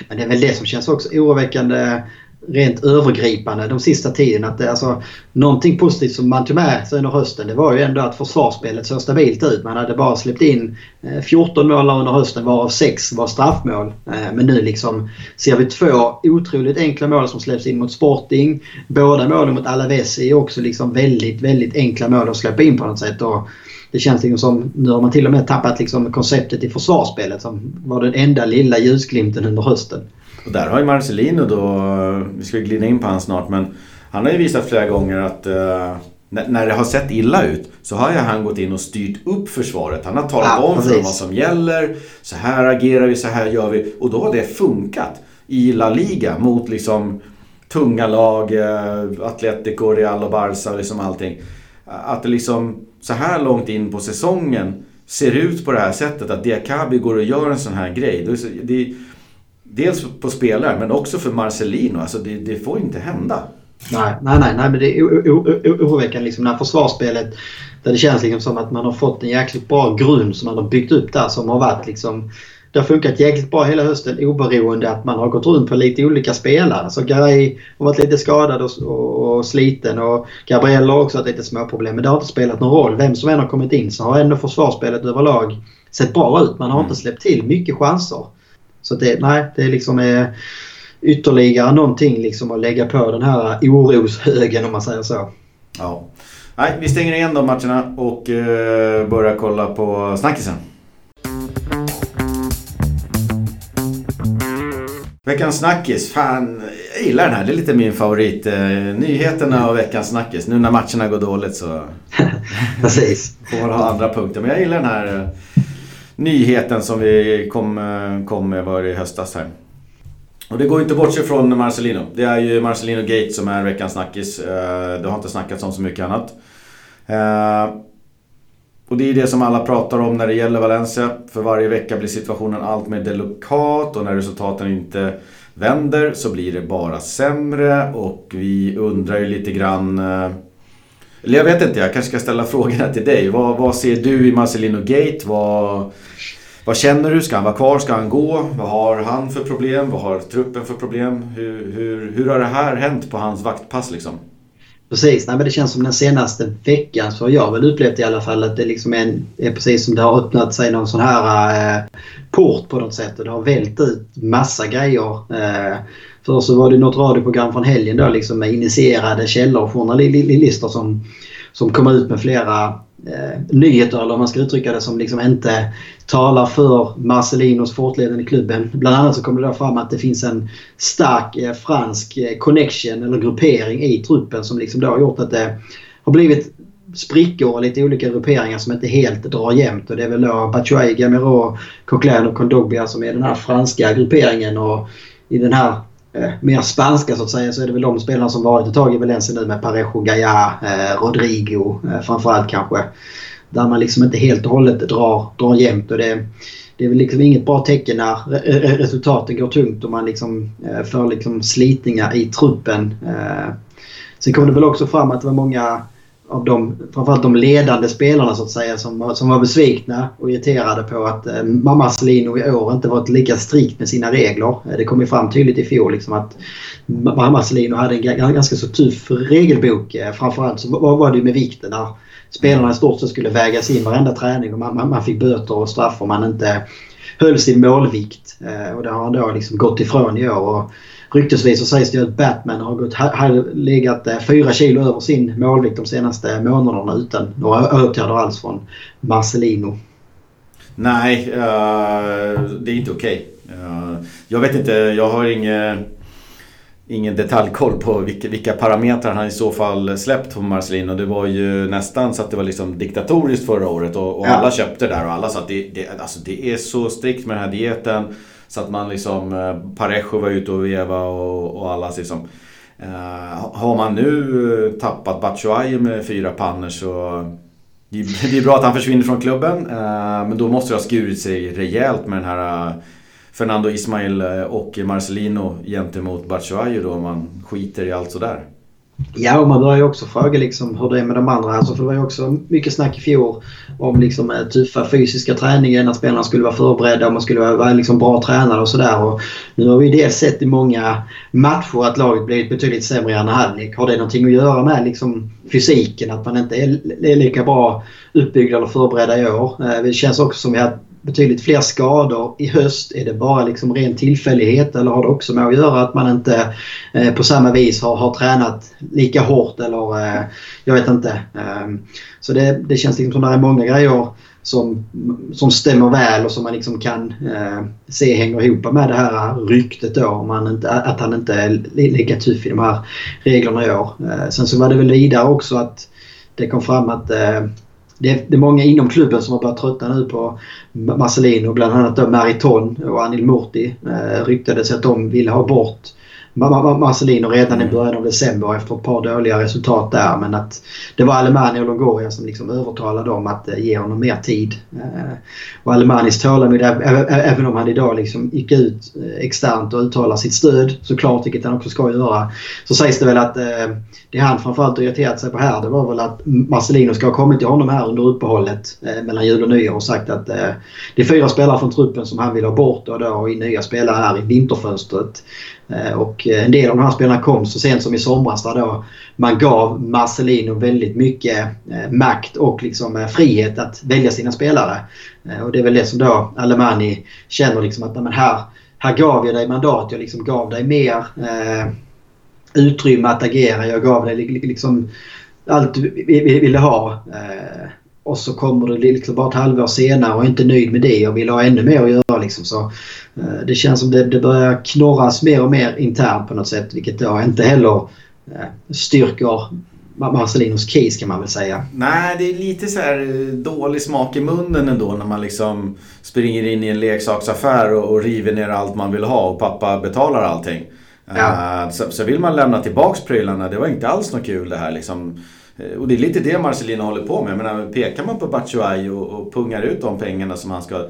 Speaker 2: Men det är väl det som känns också oroväckande rent övergripande de sista tiden. Att det, alltså, någonting positivt som man tog med sig under hösten det var ju ändå att försvarsspelet såg stabilt ut. Man hade bara släppt in eh, 14 mål under hösten varav 6 var straffmål. Eh, men nu liksom ser vi två otroligt enkla mål som släpps in mot Sporting. Båda målen mot Alaves är också liksom väldigt, väldigt enkla mål att släppa in på något sätt. Och det känns liksom som, nu har man till och med tappat liksom konceptet i försvarsspelet som var den enda lilla ljusglimten under hösten.
Speaker 1: Och där har ju Marcelino då, vi ska glida in på han snart, men han har ju visat flera gånger att uh, när det har sett illa ut så har ju han gått in och styrt upp försvaret. Han har talat ja, om för dem vad som gäller. Så här agerar vi, så här gör vi. Och då har det funkat i La Liga mot liksom tunga lag, uh, Atletico, Real och Barca och liksom allting att det liksom så här långt in på säsongen ser ut på det här sättet att Diakabi går och gör en sån här grej. Det, dels på spelare men också för Marcelino. Alltså det, det får inte hända.
Speaker 2: Nej, nej, nej, nej men det är oroväckande liksom när försvarsspelet där det känns liksom som att man har fått en jäkligt bra grund som man har byggt upp där som har varit liksom det har funkat jäkligt bra hela hösten oberoende att man har gått runt på lite olika spelare. Så Garay har varit lite skadad och, och, och sliten och Gabriel har också haft lite småproblem. Men det har inte spelat någon roll. Vem som än har kommit in så har ändå försvarsspelet överlag sett bra ut. Man har inte mm. släppt till mycket chanser. Så det, nej, det är liksom eh, ytterligare någonting liksom att lägga på den här oroshögen om man säger så.
Speaker 1: Ja. Nej, vi stänger igen de matcherna och eh, börjar kolla på snackisen. Veckans snackis. Fan, jag gillar den här. Det är lite min favorit. Eh, nyheterna och veckans snackis. Nu när matcherna går dåligt så... (laughs)
Speaker 2: Precis.
Speaker 1: får man ha andra punkter. Men jag gillar den här eh, nyheten som vi kom, eh, kom med var i höstas här. Och det går inte bort sig från Marcelino. Det är ju Marcelino Gate som är veckans snackis. Det har inte snackats om så mycket annat. Och det är det som alla pratar om när det gäller Valencia. För varje vecka blir situationen allt mer delikat och när resultaten inte vänder så blir det bara sämre och vi undrar ju lite grann eh, eller jag vet inte, jag kanske ska ställa (laughs) frågorna till dig. Vad, vad ser du i Marcelino Gate? Vad, vad känner du? Ska han vara kvar? Ska han gå? Vad har han för problem? Vad har truppen för problem? Hur, hur, hur har det här hänt på hans vaktpass liksom?
Speaker 2: Precis, Nej, men det känns som den senaste veckan så har jag väl upplevt i alla fall att det liksom är, en, är precis som det har öppnat sig någon sån här eh, port på något sätt och det har vält ut massa grejer. Eh, först så var det något radioprogram från helgen då liksom med initierade källor och journalister som, som kommer ut med flera eh, nyheter eller om man ska uttrycka det som liksom inte talar för Marcelinos fortlevnad i klubben. Bland annat så kommer det då fram att det finns en stark eh, fransk eh, connection eller gruppering i truppen som liksom då har gjort att det har blivit sprickor och lite olika grupperingar som inte helt drar jämnt. Och det är väl då Batshuayi, Gamero, Coquelin och Kondogbia som är den här franska grupperingen. Och i den här Eh, mer spanska så att säga så är det väl de spelarna som varit ett tag i Valencia nu med Parejo, Gaia, eh, Rodrigo eh, framförallt kanske. Där man liksom inte helt och hållet drar, drar jämnt. Och det, det är väl liksom inget bra tecken när resultaten går tungt och man liksom eh, får liksom slitningar i truppen. Eh, sen kom det väl också fram att det var många av de, framförallt de ledande spelarna så att säga, som, som var besvikna och irriterade på att eh, Marcelino i år inte varit lika strikt med sina regler. Eh, det kom ju fram tydligt i fjol liksom att Marcelino hade en ganska så tuff regelbok. Eh, framförallt så var det ju med vikten där spelarna i stort sett skulle vägas in varenda träning och man, man, man fick böter och straff om man inte höll sin målvikt. Eh, och det har han då liksom gått ifrån i år. Och ryktesvis så sägs det att Batman har, gått, har legat eh, fyra kilo över sin målvikt de senaste månaderna utan några åtgärder alls från Marcelino.
Speaker 1: Nej, uh, det är inte okej. Okay. Uh, jag vet inte, jag har inget ingen detaljkoll på vilka, vilka parametrar han i så fall släppt på Marcelino. Det var ju nästan så att det var liksom diktatoriskt förra året och, och ja. alla köpte där och alla sa att det, det, alltså det är så strikt med den här dieten. Så att man liksom, eh, Parejo var ute och veva och, och alla liksom. Uh, har man nu eh, tappat Batshuayi med fyra pannor så det är bra att han försvinner från klubben. Uh, men då måste det ha skurit sig rejält med den här uh, Fernando Ismail och Marcelino gentemot Batshuayi då om man skiter i allt sådär?
Speaker 2: Ja, och man börjar ju också fråga liksom hur det är med de andra. Alltså, för det var ju också mycket snack i fjol om liksom, eh, typ tuffa fysiska träningen, att spelarna skulle vara förberedda och man skulle vara, liksom, bra tränare och sådär. Nu har vi dels sett i många matcher att laget blivit betydligt sämre i andra halvlek. Har det någonting att göra med liksom, fysiken? Att man inte är, är lika bra uppbyggda eller förberedda i år? Eh, det känns också som att betydligt fler skador i höst? Är det bara liksom ren tillfällighet eller har det också med att göra att man inte eh, på samma vis har, har tränat lika hårt eller eh, jag vet inte. Eh, så det, det känns liksom som att det är många grejer som, som stämmer väl och som man liksom kan eh, se hänger ihop med det här ryktet då. Om han inte, att han inte är lika tuff i de här reglerna i år. Eh, sen så var det väl vidare också att det kom fram att eh, det är, det är många inom klubben som har börjat tröttna nu på Marcelino. Bland annat då Mariton och Anil Murti eh, ryktades att de ville ha bort Marcelino redan i mm. början av december efter ett par dåliga resultat där. Men att det var Alemani och Longoria som liksom övertalade dem att eh, ge honom mer tid. Eh, och Alemanis tålamod, även om han idag liksom gick ut eh, externt och uttalade sitt stöd såklart, vilket han också ska göra. Så sägs det väl att det han framförallt irriterat sig på här det var väl att Marcelino ska ha kommit till honom här under uppehållet mellan jul och nyår och sagt att det är fyra spelare från truppen som han vill ha bort och då i nya spelare här i vinterfönstret. Eh, och eh, en del av de här spelarna kom så sent som i somras där då man gav Marcelino väldigt mycket eh, makt och liksom frihet att välja sina spelare. Och det är väl det som då Alemani känner liksom att men här, här gav jag dig mandat. Jag liksom gav dig mer eh, utrymme att agera. Jag gav dig liksom allt du ville ha. Eh, och så kommer du liksom bara ett halvår senare och är inte nöjd med det och vill ha ännu mer att göra. Liksom. Så, eh, det känns som det, det börjar knorras mer och mer internt på något sätt vilket då inte heller eh, styrker Marcelinos case kan man väl säga.
Speaker 1: Nej, det är lite så här eh, dålig smak i munnen ändå när man liksom springer in i en leksaksaffär och, och river ner allt man vill ha och pappa betalar allting. Ja. Så, så, vill man lämna tillbaks prylarna, det var inte alls något kul det här liksom. Och det är lite det Marcelino håller på med. Jag menar, pekar man på Batshuayi och, och pungar ut de pengarna som han ska...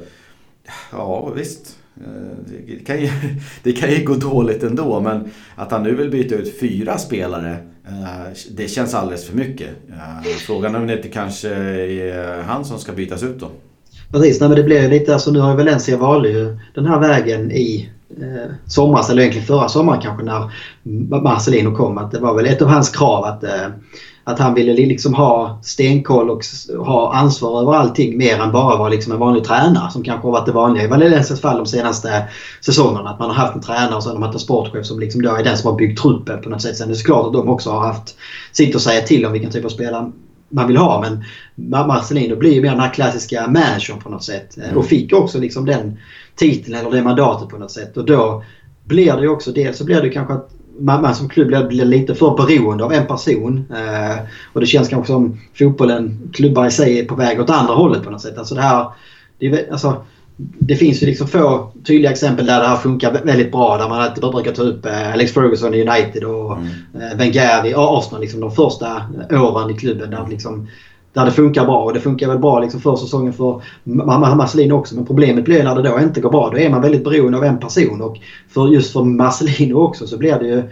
Speaker 1: Ja, visst. Eh, det kan, ju, (laughs) det kan ju gå dåligt ändå men att han nu vill byta ut fyra spelare eh, det känns alldeles för mycket. Eh, frågan är om det inte kanske är han som ska bytas ut då.
Speaker 2: Precis, nej, men det blir ju lite, alltså nu har ju Valencia valt ju den här vägen i eh, somras, eller egentligen förra sommaren kanske när Marcelino kom. Att det var väl ett av hans krav att eh, att han ville liksom ha stenkoll och ha ansvar över allting mer än bara vara liksom en vanlig tränare som kanske har varit det vanliga i Valencias fall de senaste säsongerna. Att man har haft en tränare och så har de haft en sportchef som liksom då är den som har byggt truppen på något sätt. Sen är det såklart att de också har haft sitt att säga till om vilken typ av spelare man vill ha. Men Marcelino blir ju mer den här klassiska managern på något sätt. Mm. Och fick också liksom den titeln eller det mandatet på något sätt. Och då blir det ju också, dels så blir det kanske att man, som klubb blir, blir lite för beroende av en person. Eh, och det känns kanske som fotbollen, klubbar i sig, är på väg åt andra hållet på något sätt. Alltså det här, det, alltså, det finns ju liksom få tydliga exempel där det här funkar väldigt bra. Där man alltid brukar ta upp eh, Alex Ferguson i United och mm. eh, Wenger i Arsenal. Liksom de första åren i klubben. Där liksom, där det funkar bra. Och det funkar väl bra liksom för säsongen för Marcelino också. Men problemet blir när det då inte går bra. Då är man väldigt beroende av en person. Och för, just för Marcelino också så blir det ju...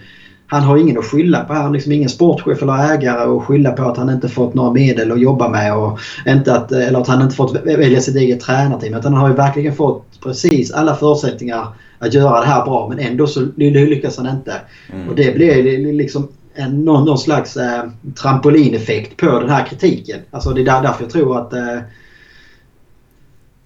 Speaker 2: Han har ingen att skylla på. Han har liksom ingen sportchef eller ägare att skylla på att han inte fått några medel att jobba med. Och inte att, eller att han inte fått välja sitt eget tränarteam. Utan han har ju verkligen fått precis alla förutsättningar att göra det här bra. Men ändå så lyckas han inte. Mm. Och det blir liksom en, någon, någon slags eh, trampolineffekt på den här kritiken. Alltså det är där, därför jag tror att eh,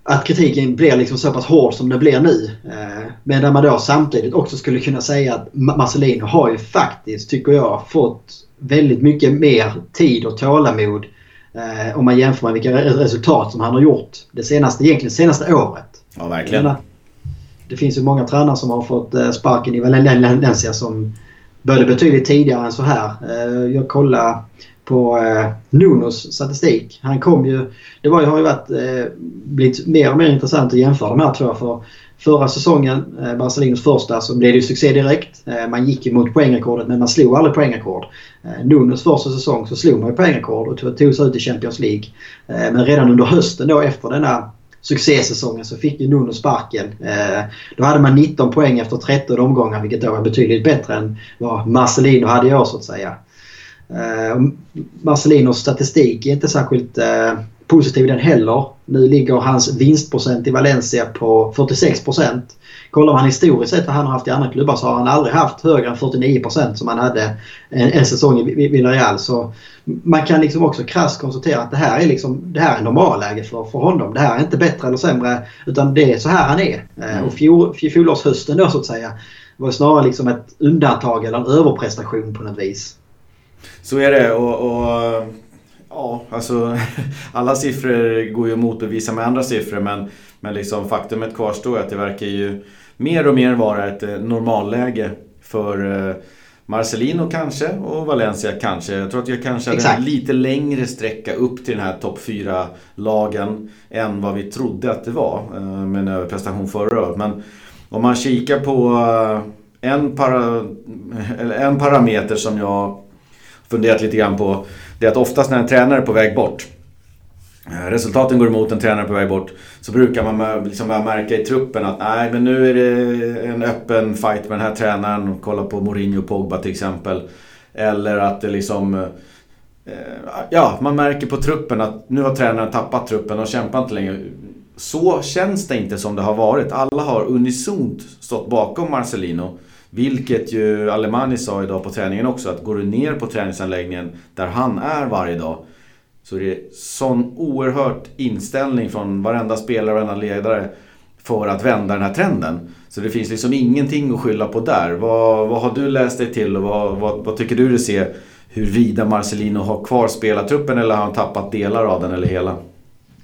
Speaker 2: att kritiken blir liksom så pass hård som den blir nu. Eh, men där man då samtidigt också skulle kunna säga att Marcelino har ju faktiskt, tycker jag, fått väldigt mycket mer tid och tålamod eh, om man jämför med vilka resultat som han har gjort det senaste, egentligen senaste året.
Speaker 1: Ja, verkligen.
Speaker 2: Det finns ju många tränare som har fått eh, sparken i Valencia som började betydligt tidigare än så här. Eh, jag kollade på eh, Nunos statistik. Han kom ju... Det var, har ju varit, eh, blivit mer och mer intressant att jämföra de här två. För förra säsongen, Barcelinos första, så blev det ju succé direkt. Man gick ju mot poängrekordet men man slog aldrig poängrekord. Nunos första säsong så slog man ju poängrekord och tog sig ut i Champions League. Men redan under hösten då efter denna succésäsongen så fick ju Nuno sparken. Eh, då hade man 19 poäng efter 13 omgångar vilket då var betydligt bättre än vad Marcelino hade i år så att säga. Eh, Marcelinos statistik är inte särskilt eh, positiv den heller. Nu ligger hans vinstprocent i Valencia på 46 procent Kollar man historiskt sett vad han har haft i andra klubbar så har han aldrig haft högre än 49% som han hade en, en säsong i Villarreal. Så man kan liksom också krasst konstatera att det här är, liksom, det här är normalläge för, för honom. Det här är inte bättre eller sämre utan det är så här han är. Eh, mm. Och fjol, fjolårshösten då så att säga var snarare liksom ett undantag eller en överprestation på något vis.
Speaker 1: Så är det och, och ja, alltså (laughs) alla siffror går ju att motbevisa med andra siffror men, men liksom faktumet kvarstår att det verkar ju mer och mer vara ett eh, normalläge för eh, Marcelino kanske och Valencia kanske. Jag tror att jag kanske hade en lite längre sträcka upp till den här topp 4-lagen än vad vi trodde att det var eh, med en överprestation förra året. Men om man kikar på en, para, en parameter som jag funderat lite grann på. Det är att oftast när en tränare är på väg bort Eh, resultaten går emot en tränare på väg bort. Så brukar man liksom märka i truppen att nej men nu är det en öppen fight med den här tränaren. Kolla på Mourinho och Pogba till exempel. Eller att det liksom... Eh, ja, man märker på truppen att nu har tränaren tappat truppen och kämpar inte längre. Så känns det inte som det har varit. Alla har unisont stått bakom Marcelino. Vilket ju Alemani sa idag på träningen också, att går du ner på träningsanläggningen där han är varje dag så det är sån oerhört inställning från varenda spelare och varenda ledare för att vända den här trenden. Så det finns liksom ingenting att skylla på där. Vad, vad har du läst dig till och vad, vad, vad tycker du du ser huruvida Marcelino har kvar spelartruppen eller har han tappat delar av den eller hela?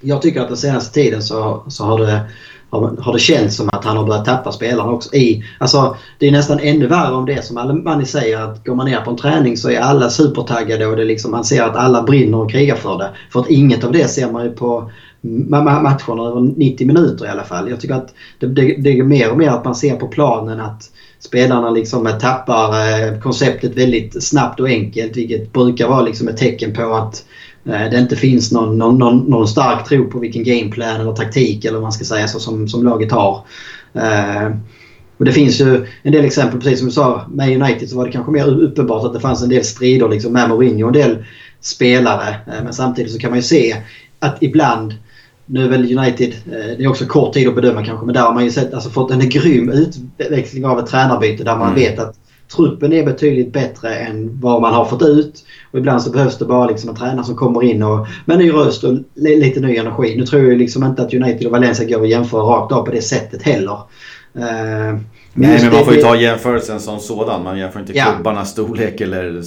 Speaker 2: Jag tycker att den senaste tiden så, så har det har, det känts som att han har börjat tappa spelarna också. I, alltså, det är nästan ännu värre om det som Alemani säger att går man ner på en träning så är alla supertaggade och det liksom, man ser att alla brinner och krigar för det. För att inget av det ser man ju på matcherna över 90 minuter i alla fall. Jag tycker att det, det, det är mer och mer att man ser på planen att spelarna liksom tappar eh, konceptet väldigt snabbt och enkelt vilket brukar vara liksom ett tecken på att Eh, det inte finns någon, någon, någon, stark tro på vilken gameplan eller taktik eller vad man ska säga så som, som laget har. Eh, och det finns ju en del exempel, precis som du sa, med United så var det kanske mer uppenbart att det fanns en del strider liksom med Mourinho och en del spelare. Eh, men samtidigt så kan man ju se att ibland nu är väl United, det är också kort tid att bedöma kanske, men där har man ju sett, alltså, fått en grym utväxling av ett tränarbyte där man mm. vet att truppen är betydligt bättre än vad man har fått ut. Och ibland så behövs det bara liksom en tränare som kommer in och, med ny röst och lite ny energi. Nu tror jag liksom inte att United och Valencia går att jämföra rakt av på det sättet heller.
Speaker 1: Uh, Nej men man får ju ta jämförelsen som sådan. Man jämför inte ja. klubbarnas storlek eller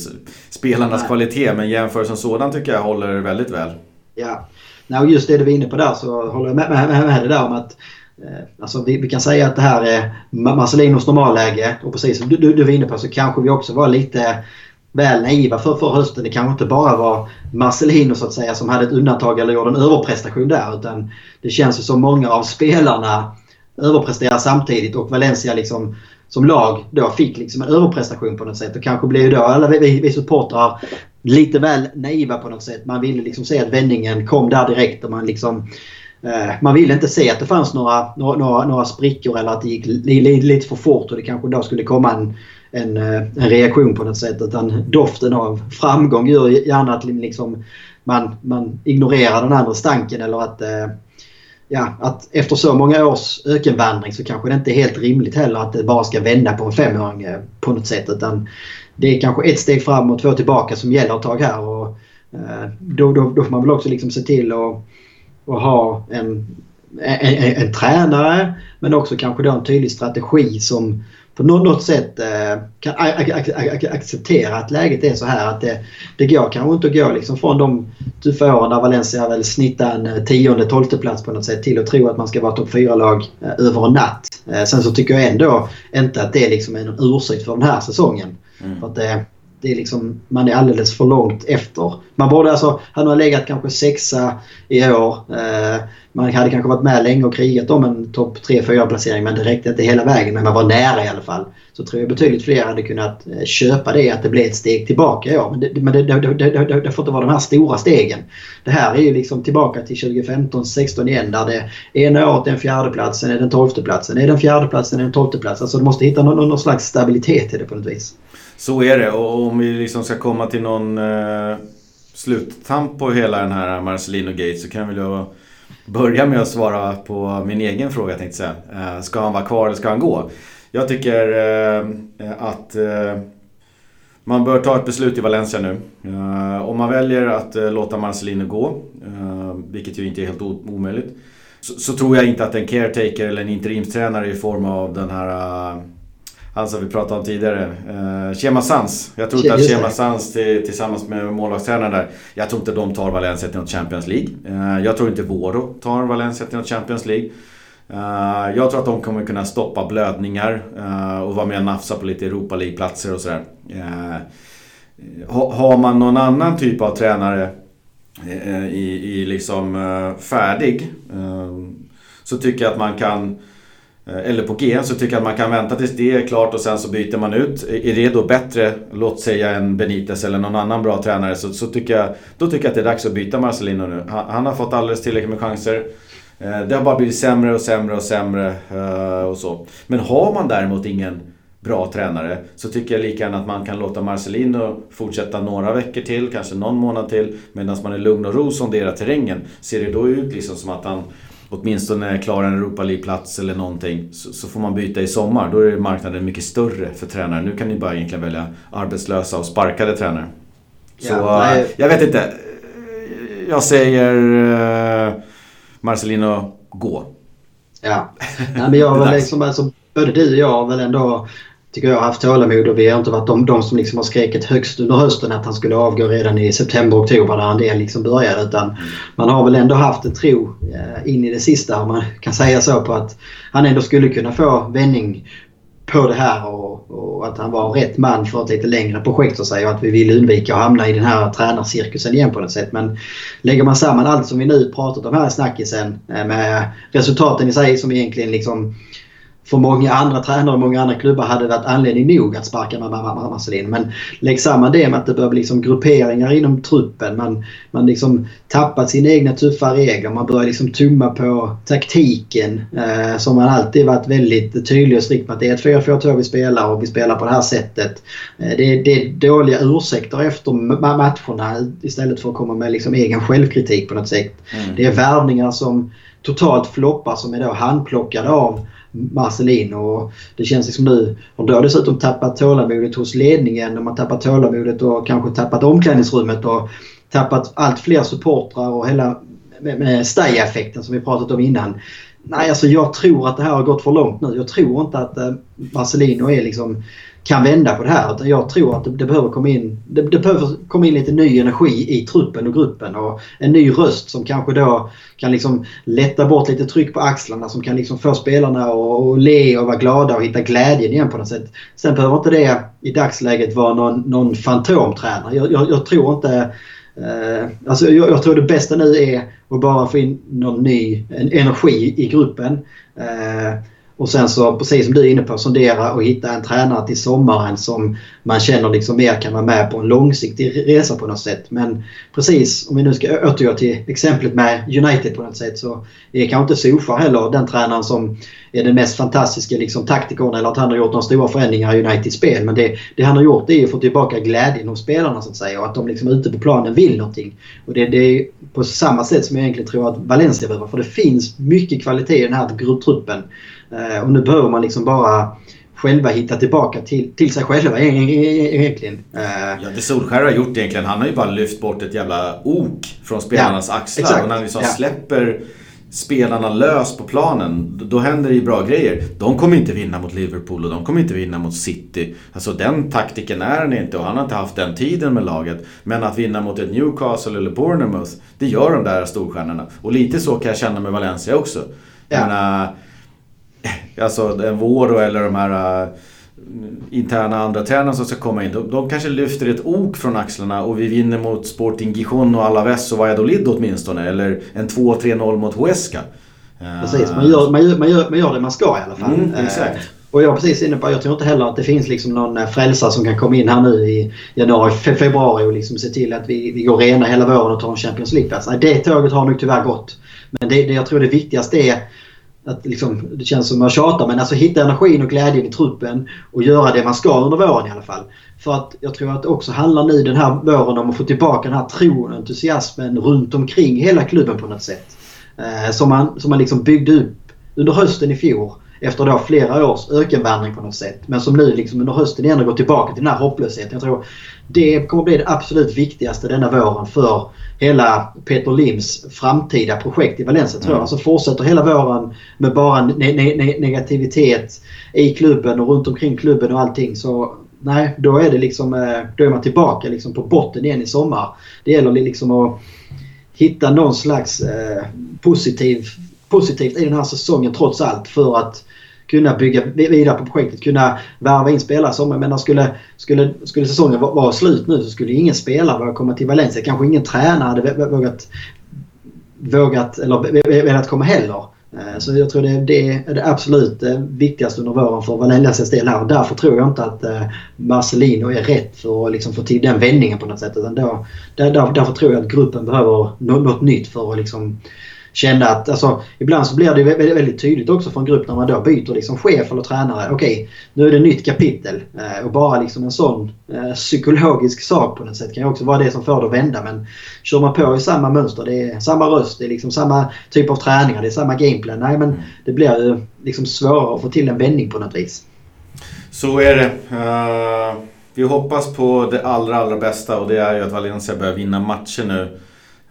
Speaker 1: spelarnas Nej. kvalitet. Men jämförelsen sådan tycker jag håller väldigt väl.
Speaker 2: Ja. Nej, och just det du var inne på där så håller jag med, med, med, med det där om att Eh, alltså vi, vi, kan säga att det här är Marcelinos normalläge och precis som du, du, du var inne på så kanske vi också var lite väl naiva för, för hösten. Det kanske inte bara var Marcelino så att säga som hade ett undantag eller gjorde en överprestation där utan det känns ju som många av spelarna överpresterar samtidigt och Valencia liksom som lag då fick liksom en överprestation på något sätt och kanske blev då alla vi, vi supportrar lite väl naiva på något sätt. Man ville liksom se att vändningen kom där direkt och man liksom Eh, Eh, man ville inte se att det fanns några, några, några sprickor eller att det gick lite för fort och det kanske då skulle komma en, en, eh, en reaktion på något sätt. Utan doften av framgång gör gärna att liksom man, man ignorerar den andra stanken eller att eh, ja, att efter så många års ökenvandring så kanske det inte är helt rimligt heller att det bara ska vända på en femöring på något sätt. Utan det är kanske ett steg fram och två tillbaka som gäller ett tag här. Och, då, då, då får man väl också liksom se till att och ha en, en, en, en, tränare men också kanske då en tydlig strategi som på något sätt eh, kan acceptera att läget är så här. Att det, det går kanske inte att gå liksom från de tuffa åren där Valencia väl snittar en tionde, tolfte plats på något sätt till att tro att man ska vara topp 4-lag eh, över en natt. Eh, sen så tycker jag ändå inte att det liksom är någon ursäkt för den här säsongen. Mm. För att det, det är liksom, man är alldeles för långt efter. Man borde alltså, hade man legat kanske sexa i år. Eh, man hade kanske varit med länge och krigat om en topp 3-4 placering men det räckte inte hela vägen. Men man var nära i alla fall. Så tror jag betydligt fler hade kunnat eh, köpa det att det blev ett steg tillbaka i år. Men, det, men det, det, det, får inte vara de här stora stegen. Det här är ju liksom tillbaka till 2015-16 igen där det ena året är en fjärdeplats, sen är det en tolfteplats, sen är det en fjärdeplats, sen är det en tolfteplats. Alltså du måste hitta någon, någon slags stabilitet i det på något vis.
Speaker 1: Så är det och om vi liksom ska komma till någon eh, sluttamp på hela den här Marcelino Gate så kan vi då börja med att svara på min egen fråga tänkte jag säga. Eh, ska han vara kvar eller ska han gå? Jag tycker eh, att eh, man bör ta ett beslut i Valencia nu. Eh, om man väljer att eh, låta Marcelino gå, eh, vilket ju inte är helt omöjligt, så, så, tror jag inte att en caretaker eller en interimstränare i form av den här eh, han som vi pratade om tidigare. Uh, Chema Sans. Jag tror inte att Chema Sans till, tillsammans med målvaktstränaren där. Jag tror inte de tar Valencia till något Champions League. Uh, jag tror inte Voro tar Valencia till något Champions League. Uh, jag tror att de kommer kunna stoppa blödningar och vara med och nafsa på lite Europa League-platser och sådär. Ha, har man någon annan typ av tränare i, i liksom färdig så tycker jag att man kan Eh, Eh, eller på G så tycker jag att man kan vänta tills det är klart och sen så byter man ut. Är det då bättre, låt säga en Benitez eller någon annan bra tränare så, så tycker jag, då tycker jag att det är dags att byta Marcelino nu. Han, han har fått alldeles tillräckligt med chanser. Eh, det har bara blivit sämre och sämre och sämre eh, och så. Men har man däremot ingen bra tränare så tycker jag lika gärna att man kan låta Marcelino fortsätta några veckor till, kanske någon månad till medan man i lugn och ro sonderar terrängen. Ser det då ut liksom som att han åtminstone klarar en Europa League-plats eller någonting så, så, får man byta i sommar. Då är marknaden mycket större för tränare. Nu kan ni bara egentligen välja arbetslösa och sparkade tränare. Så ja, jag vet inte. Jag säger uh, Marcelino, gå.
Speaker 2: Ja, Nej, men jag (laughs) var liksom, alltså, både du och jag har väl ändå tycker jag har haft tålamod och vi har inte varit de, de som liksom har skrikit högst under hösten att han skulle avgå redan i september, oktober när en liksom började. Utan man har väl ändå haft en tro eh, in i det sista, om man kan säga så, på att han ändå skulle kunna få vändning på det här och, och, att han var rätt man för ett lite längre projekt för sig och att vi vill undvika att hamna i den här tränarcirkusen igen på något sätt. Men lägger man samman allt som vi nu pratat om här i snackisen eh, med resultaten i sig som egentligen liksom för många andra tränare och många andra klubbar hade det varit anledning nog att sparka Marcelin. Men lägg samman det med att det börjar bli liksom grupperingar inom truppen. Man, man liksom tappat sina egna tuffa regler. Man börjar liksom tumma på taktiken eh, som man alltid varit väldigt tydlig och strikt med att det är ett 4-4-2 vi spelar och vi spelar på det här sättet. Eh, det, det, är dåliga ursäkter efter matcherna istället för att komma med liksom egen självkritik på något sätt. Mm. Det är värvningar som totalt floppar som är då handplockade av Marcelino. Det känns liksom nu, och då har dessutom tappat tålamodet hos ledningen. De har tappat tålamodet och kanske tappat omklädningsrummet och tappat allt fler supportrar och hela med, med effekten som vi pratat om innan. Nej, alltså jag tror att det här har gått för långt nu. Jag tror inte att eh, Marcelino är liksom kan vända på det här. Utan jag tror att det, det behöver komma in det, det, behöver komma in lite ny energi i truppen och gruppen. Och en ny röst som kanske då kan liksom lätta bort lite tryck på axlarna. Som kan liksom få spelarna att le och vara glada och hitta glädjen igen på något sätt. Sen behöver inte det i dagsläget vara någon, någon fantomtränare. Jag, jag, jag tror inte Uh, alltså jag, jag, tror det bästa nu är att bara få in någon ny energi i gruppen. Uh, och sen så, precis som du är inne på, sondera och hitta en tränare till sommaren som man känner liksom mer kan vara med på en långsiktig resa på något sätt. Men precis, om vi nu ska återgå till exemplet med United på något sätt så är kanske inte Sofa heller den tränaren som är den mest fantastiska liksom, taktikern eller att han har gjort några stora förändringar i Uniteds spel. Men det, det han har gjort är att få tillbaka glädjen hos spelarna så att säga och att de liksom ute på planen vill någonting. Och det, det är på samma sätt som jag egentligen tror att Valencia behöver. För det finns mycket kvalitet i den här grupptruppen. Eh, och nu behöver man liksom bara själva hitta tillbaka till, till sig själva e-, e-, e-, egentligen.
Speaker 1: Ja, det Solskjaer har gjort egentligen, han har ju bara lyft bort ett jävla ok från spelarnas ja, axlar. Exakt. Och när han liksom ja. släpper spelarna lös på planen, då händer det ju bra grejer. De kommer inte vinna mot Liverpool och de kommer inte vinna mot City. Alltså den taktiken är han inte och han har inte haft den tiden med laget. Men att vinna mot ett Newcastle eller Bournemouth, det gör de där storstjärnorna. Och lite så kan jag känna med Valencia också. Ja. Menar, alltså en Voro eller de här uh, interna andra tränarna som ska komma in. De, de, kanske lyfter ett ok från axlarna och vi vinner mot Sporting Gijon och Alaves och Valladolid åtminstone. Eller en 2-3-0 mot Huesca.
Speaker 2: Precis, man gör, man, gör, man, gör, man gör det man ska i alla fall. Mm,
Speaker 1: exakt.
Speaker 2: Och jag är precis inne på, jag tror inte heller att det finns liksom någon eh, frälsare som kan komma in här nu i januari, februari och liksom se till att vi, vi går rena hela våren och tar en Champions League-plats. Det tåget har nog tyvärr gått. Men det, det, jag tror det viktigaste är att liksom, det känns som att tjata men alltså hitta energin och glädjen i truppen och göra det man ska under våren i alla fall. För att jag tror att det också handlar nu den här våren om att få tillbaka den här tron och entusiasmen runt omkring hela klubben på något sätt. Eh, som man, som man liksom byggde upp under hösten i fjol efter då flera års ökenvandring på något sätt. Men som nu liksom under hösten igen har gått tillbaka till den här hopplösheten. Jag tror det kommer bli det absolut viktigaste denna våren för hela Peter Lims framtida projekt i Valencia tror jag. Mm. Alltså fortsätter hela våren med bara ne ne negativitet i klubben och runt omkring klubben och allting så nej, då är det liksom eh, då är man tillbaka liksom på botten igen i sommar. Det gäller liksom att hitta någon slags eh, positiv, positivt i den här säsongen trots allt för att kunna bygga vidare på projektet, kunna värva in spelare. Som, jag menar, skulle, skulle, skulle säsongen vara, vara slut nu så skulle ingen spelare våga komma till Valencia. Kanske ingen tränare hade vågat, vågat eller velat komma heller. Eh, så jag tror det, det är det absolut eh, viktigaste under våren för Valencias del här. Och därför tror jag inte att eh, Marcelino är rätt för att liksom få till den vändningen på något sätt. Utan då, där, därför tror jag att gruppen behöver något nytt för att liksom Kände att, alltså, ibland så blir det väldigt, väldigt tydligt också för en grupp när man då byter liksom chef eller tränare. Okej, okay, nu är det nytt kapitel. Eh, och bara liksom en sån eh, psykologisk sak på något sätt kan ju också vara det som får det att vända. Men kör man på i samma mönster, det är samma röst, det är liksom samma typ av träningar, det är samma gameplan. Nej men det blir ju liksom svårare att få till en vändning på något vis.
Speaker 1: Så är det. Uh, vi hoppas på det allra, allra bästa och det är ju att Valencia börjar vinna matcher nu.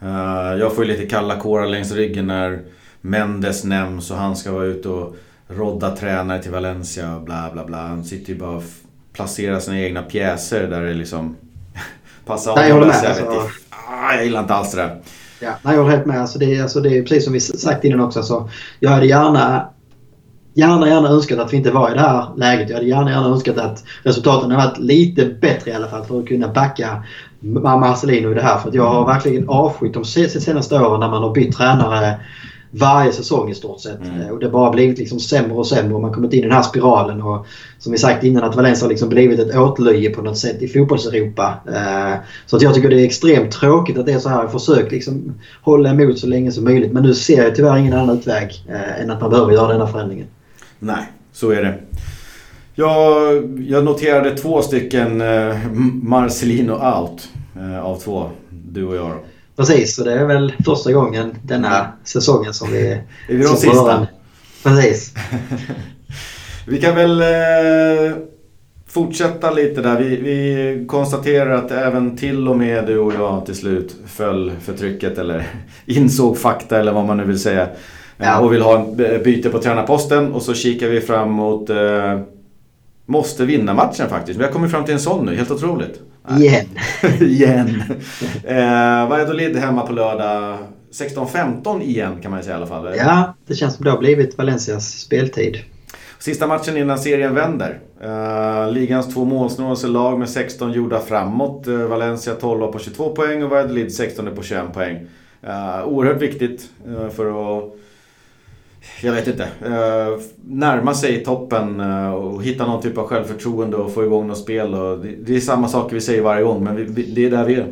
Speaker 1: Uh, jag får ju lite kalla kårar längs ryggen när Mendes nämns och han ska vara ute och rodda tränare till Valencia och bla bla bla. Han sitter ju bara och placerar sina egna pjäser där det liksom (laughs) passar
Speaker 2: honom. Jag med. Alltså,
Speaker 1: jag, ah, jag gillar inte alls det där.
Speaker 2: Ja, nej, jag håller helt med. Alltså det, är, alltså det är precis som vi sagt innan också. Alltså, jag hade gärna gärna, gärna önskat att vi inte var i det här läget. Jag hade gärna, gärna önskat att resultaten hade varit lite bättre i alla fall för att kunna backa Marcelino i det här. För att jag har verkligen avskytt de senaste åren när man har bytt tränare varje säsong i stort sett. Mm. Och det har bara blivit liksom sämre och sämre och man har kommit in i den här spiralen. Och som vi sagt innan att Valencia har liksom blivit ett åtlöje på något sätt i fotbollseuropa. Eh, så att jag tycker det är extremt tråkigt att det är så här. Försökt liksom hålla emot så länge som möjligt men nu ser jag tyvärr ingen annan utväg eh, än att man behöver göra denna förändringen.
Speaker 1: Nej, så är det. Jag, jag noterade två stycken eh, Marcelino out av två, du och jag.
Speaker 2: Precis, och det är väl första gången denna säsongen som vi... (laughs) är
Speaker 1: vi de sista?
Speaker 2: Precis. (laughs)
Speaker 1: vi kan väl eh, fortsätta lite där. Vi, vi, konstaterar att även till och med du och jag till slut föll för trycket eller (laughs) insåg fakta eller vad man nu vill säga. Ja. Och vill ha en byte på tränarposten och så kikar vi fram mot eh, Måste vinna matchen faktiskt. Vi har kommit fram till en sån nu, helt otroligt.
Speaker 2: Igen. (laughs)
Speaker 1: igen. eh, Valladolid hemma på lördag. 16-15 igen kan man säga i alla fall.
Speaker 2: Ja, det känns som det har blivit Valencias speltid.
Speaker 1: Sista matchen innan serien vänder. Uh, ligans två målsnålaste lag med 16 gjorda framåt. Uh, Valencia 12 på 22 poäng och Valladolid 16 på 21 poäng. Uh, oerhört viktigt uh, för att jag vet inte, eh, närma sig toppen eh, och hitta någon typ av självförtroende och få igång något spel. Och det, är samma saker vi säger varje gång, men det är där vi är.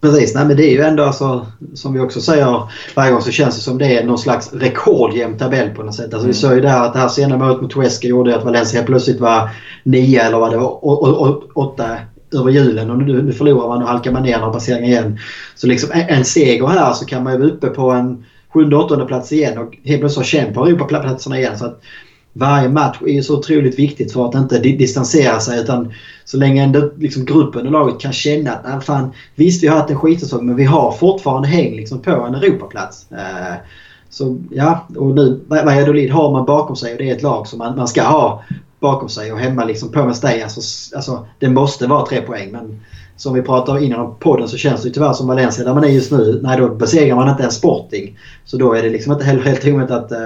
Speaker 2: Precis, nej men det är ju ändå alltså, som vi också säger varje gång så känns det som det är någon slags rekordjämn tabell på något sätt. Alltså mm. Vi såg ju där att det här sena mötet mot Huesca gjorde att Valencia plötsligt var nio eller vad det var, åtta över julen och nu, nu förlorar man och halkar man ner några placeringar igen. Så liksom en, en seger här så kan man ju vara uppe på en sjunde, åttonde plats igen och helt plötsligt kämpar Europaplatserna igen. Så att varje match är så otroligt viktigt för att inte distansera sig utan så länge ändå liksom gruppen och laget kan känna att ah, fan, visst vi har haft en skitsäsong men vi har fortfarande häng liksom på en Europaplats. Eh, så ja, och nu Valladolid har man bakom sig och det är ett lag som man, man ska ha bakom sig och hemma liksom på Mestalla. Alltså, alltså, det måste vara tre poäng men som vi pratade innan om podden så känns det tyvärr som Valencia där man är just nu. Nej, då besegrar man inte en Sporting. Så då är det liksom inte heller helt omöjligt att eh,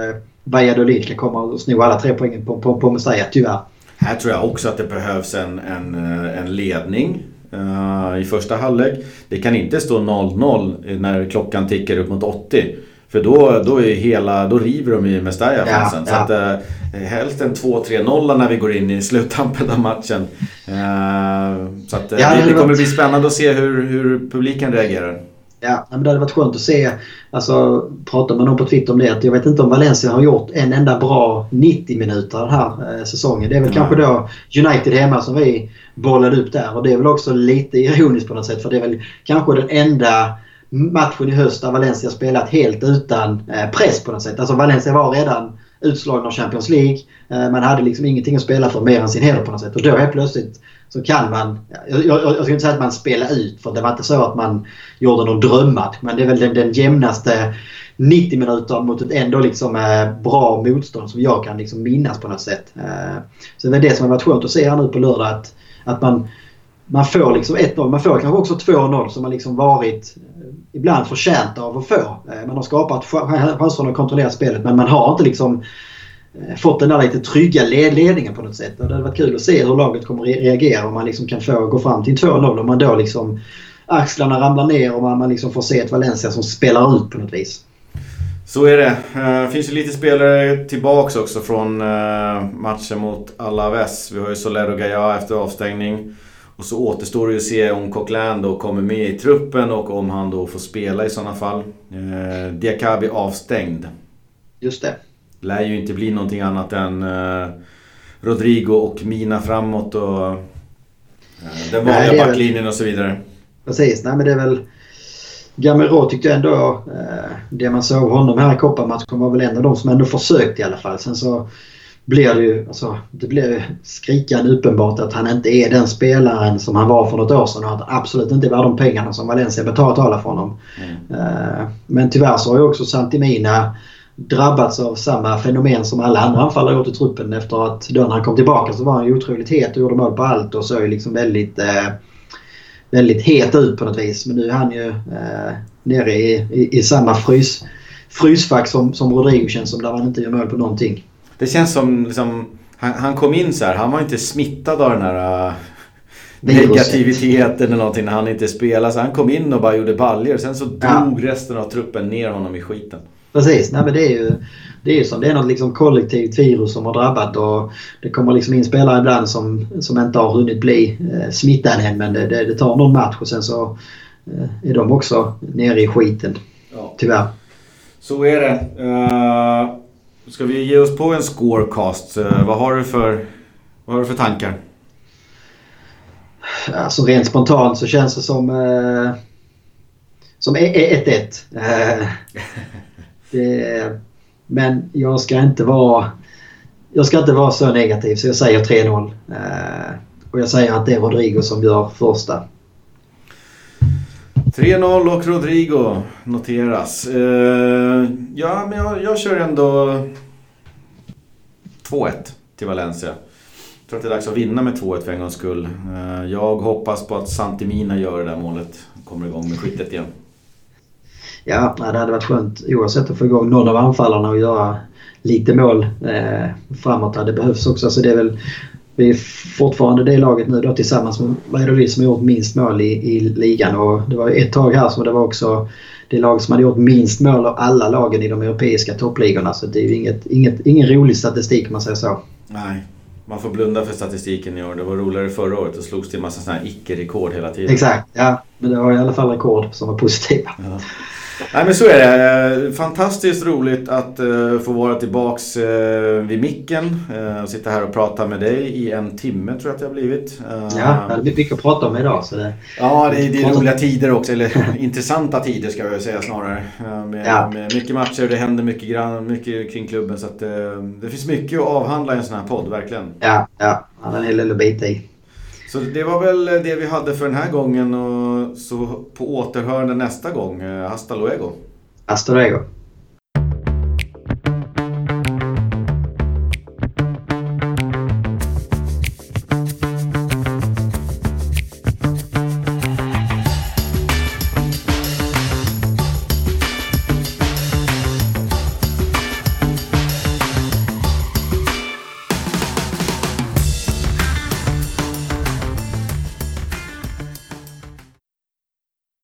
Speaker 2: Valladolid kan komma och sno alla tre poängen på, på, på Mestalla, tyvärr.
Speaker 1: Här tror jag också att det behövs en, en, eh, en ledning uh, i första halvlek. Det kan inte stå 0-0 när klockan tickar upp mot 80. För då, då, är hela, då river de i Mestalla-fansen. Ja, ja. Så att, eh, helst en 2-3-0 när vi går in i sluttampen av matchen. Eh, så att, eh, ja, det, det kommer bli spännande att se hur, hur publiken reagerar.
Speaker 2: Ja, men det hade varit skönt att se. Alltså, pratar man någon på Twitter om det. Att jag vet inte om Valencia har gjort en enda bra 90 minuter den här eh, säsongen. Det är väl mm. kanske då United hemma som vi bollade upp där. Och det är väl också lite ironiskt på något sätt. För det är väl kanske den enda matchen i höst där Valencia spelat helt utan eh, press på något sätt. Alltså Valencia var redan utslagna av Champions League. Eh, man hade liksom ingenting att spela för mer än sin heder på något sätt. Och då helt plötsligt så kan man... Jag, jag, jag ska inte säga att man spelar ut för det var inte så att man gjorde någon drömmatch. Men det är väl den, den jämnaste 90 minuter mot ett ändå liksom eh, bra motstånd som jag kan liksom minnas på något sätt. så det är det som har varit skönt att se här nu på lördag. Att, att man, man får liksom 1-0. Man får kanske också 2-0 som har liksom varit ibland förtjänta av att få. Eh, man har skapat chanser och kontrollerat spelet men man har inte liksom eh, fått den där lite trygga ledningen på något sätt. det hade varit kul att se hur laget kommer reagera om man liksom kan få gå fram till 2-0 om man då liksom axlarna ramlar ner och man, man liksom får se ett Valencia som spelar ut på något vis.
Speaker 1: Så är det. Det finns ju lite spelare tillbaks också från matchen mot Alaves. Vi har ju Soler och Gaia efter avstängning. Och så återstår det ju att se om Coquelin då kommer med i truppen och om han då får spela i sådana fall. Eh, Diakabi avstängd.
Speaker 2: Just det.
Speaker 1: Lär ju inte bli någonting annat än eh, Rodrigo och Mina framåt och eh, den vanliga Nej, backlinjen väl... och så vidare.
Speaker 2: Precis, nej men det är väl... Gamero tyckte jag ändå, eh, det man såg honom här i kopparmatchen var väl en av de som ändå försökte i alla fall. Sen så blir det ju alltså, det blir skrikande uppenbart att han inte är den spelaren som han var för något år sedan och att absolut inte värd de pengarna som Valencia betalar för honom. Mm. Uh, men tyvärr så har ju också Santimina drabbats av samma fenomen som alla andra anfallare gjort i truppen efter att då när han kom tillbaka så var han ju otroligt het och gjorde mål på allt och såg liksom väldigt, uh, väldigt het ut på något vis. Men nu är han ju uh, nere i, i, i samma frys, frysfack som, som Rodrigo känns som där han inte gör mål på någonting.
Speaker 1: Det känns som liksom, han, han kom in så här, han var inte smittad av den här uh, negativiteten eller någonting när han inte spelade. Så han kom in och bara gjorde baljor. Sen så drog ja. resten av truppen ner honom i skiten.
Speaker 2: Precis, nej men det är ju det är som det är något liksom kollektivt virus som har drabbat och det kommer liksom in spelare ibland som, som inte har hunnit bli eh, smittade än men det, det, det, tar någon match och sen så eh, är de också nere i skiten. Ja. Tyvärr.
Speaker 1: Så är det. Uh... Ska vi ge oss på en scorecast? Eh, vad har du för, vad har du för tankar?
Speaker 2: Alltså rent spontant så känns det som... Eh, som e- e- 1-1. Eh, det, men jag ska inte vara... Jag ska inte vara så negativ så jag säger 3-0. Eh, och jag säger att det är Rodrigo som gör första.
Speaker 1: 3-0 och Rodrigo noteras. Uh, ja, men jag, jag kör ändå 2-1 till Valencia. Jag tror att det är dags att vinna med 2-1 för en gångs skull. Eh, jag hoppas på att Santimina gör det där målet. och Kommer igång med skyttet igen.
Speaker 2: Ja, det hade varit skönt oavsett att få igång någon av anfallarna och göra lite mål eh, framåt. Det behövs också. Så det är väl vi är fortfarande det laget nu då tillsammans med Valladolid som har gjort minst mål i, i ligan. Och det var ett tag här som det var också det lag som hade gjort minst mål av alla lagen i de europeiska toppligorna. Så det är ju inget, inget, ingen rolig statistik om man säger så.
Speaker 1: Nej, man får blunda för statistiken i år. Det var roligare förra året och slogs till en massa sådana här icke-rekord hela tiden.
Speaker 2: Exakt, ja. Men det var i alla fall rekord som var positiva. Ja.
Speaker 1: Nej men så är det. Fantastiskt roligt att uh, få vara tillbaks uh, vid micken. Sitta här och prata med dig i en timme tror jag att det har blivit.
Speaker 2: Ja, det blir mycket att prata om idag. Så det...
Speaker 1: Ja, det, det är roliga tider också. Eller (laughs) intressanta tider ska jag säga snarare. Med, ja. med mycket matcher, det händer mycket, grann, mycket kring klubben. Så att, det finns mycket att avhandla i en sån här podd, verkligen.
Speaker 2: Ja, ja. Han har en hel del att bita i.
Speaker 1: Så det var väl det vi hade för den här gången och så på återhörande nästa gång. Eh, hasta luego!
Speaker 2: Hasta luego!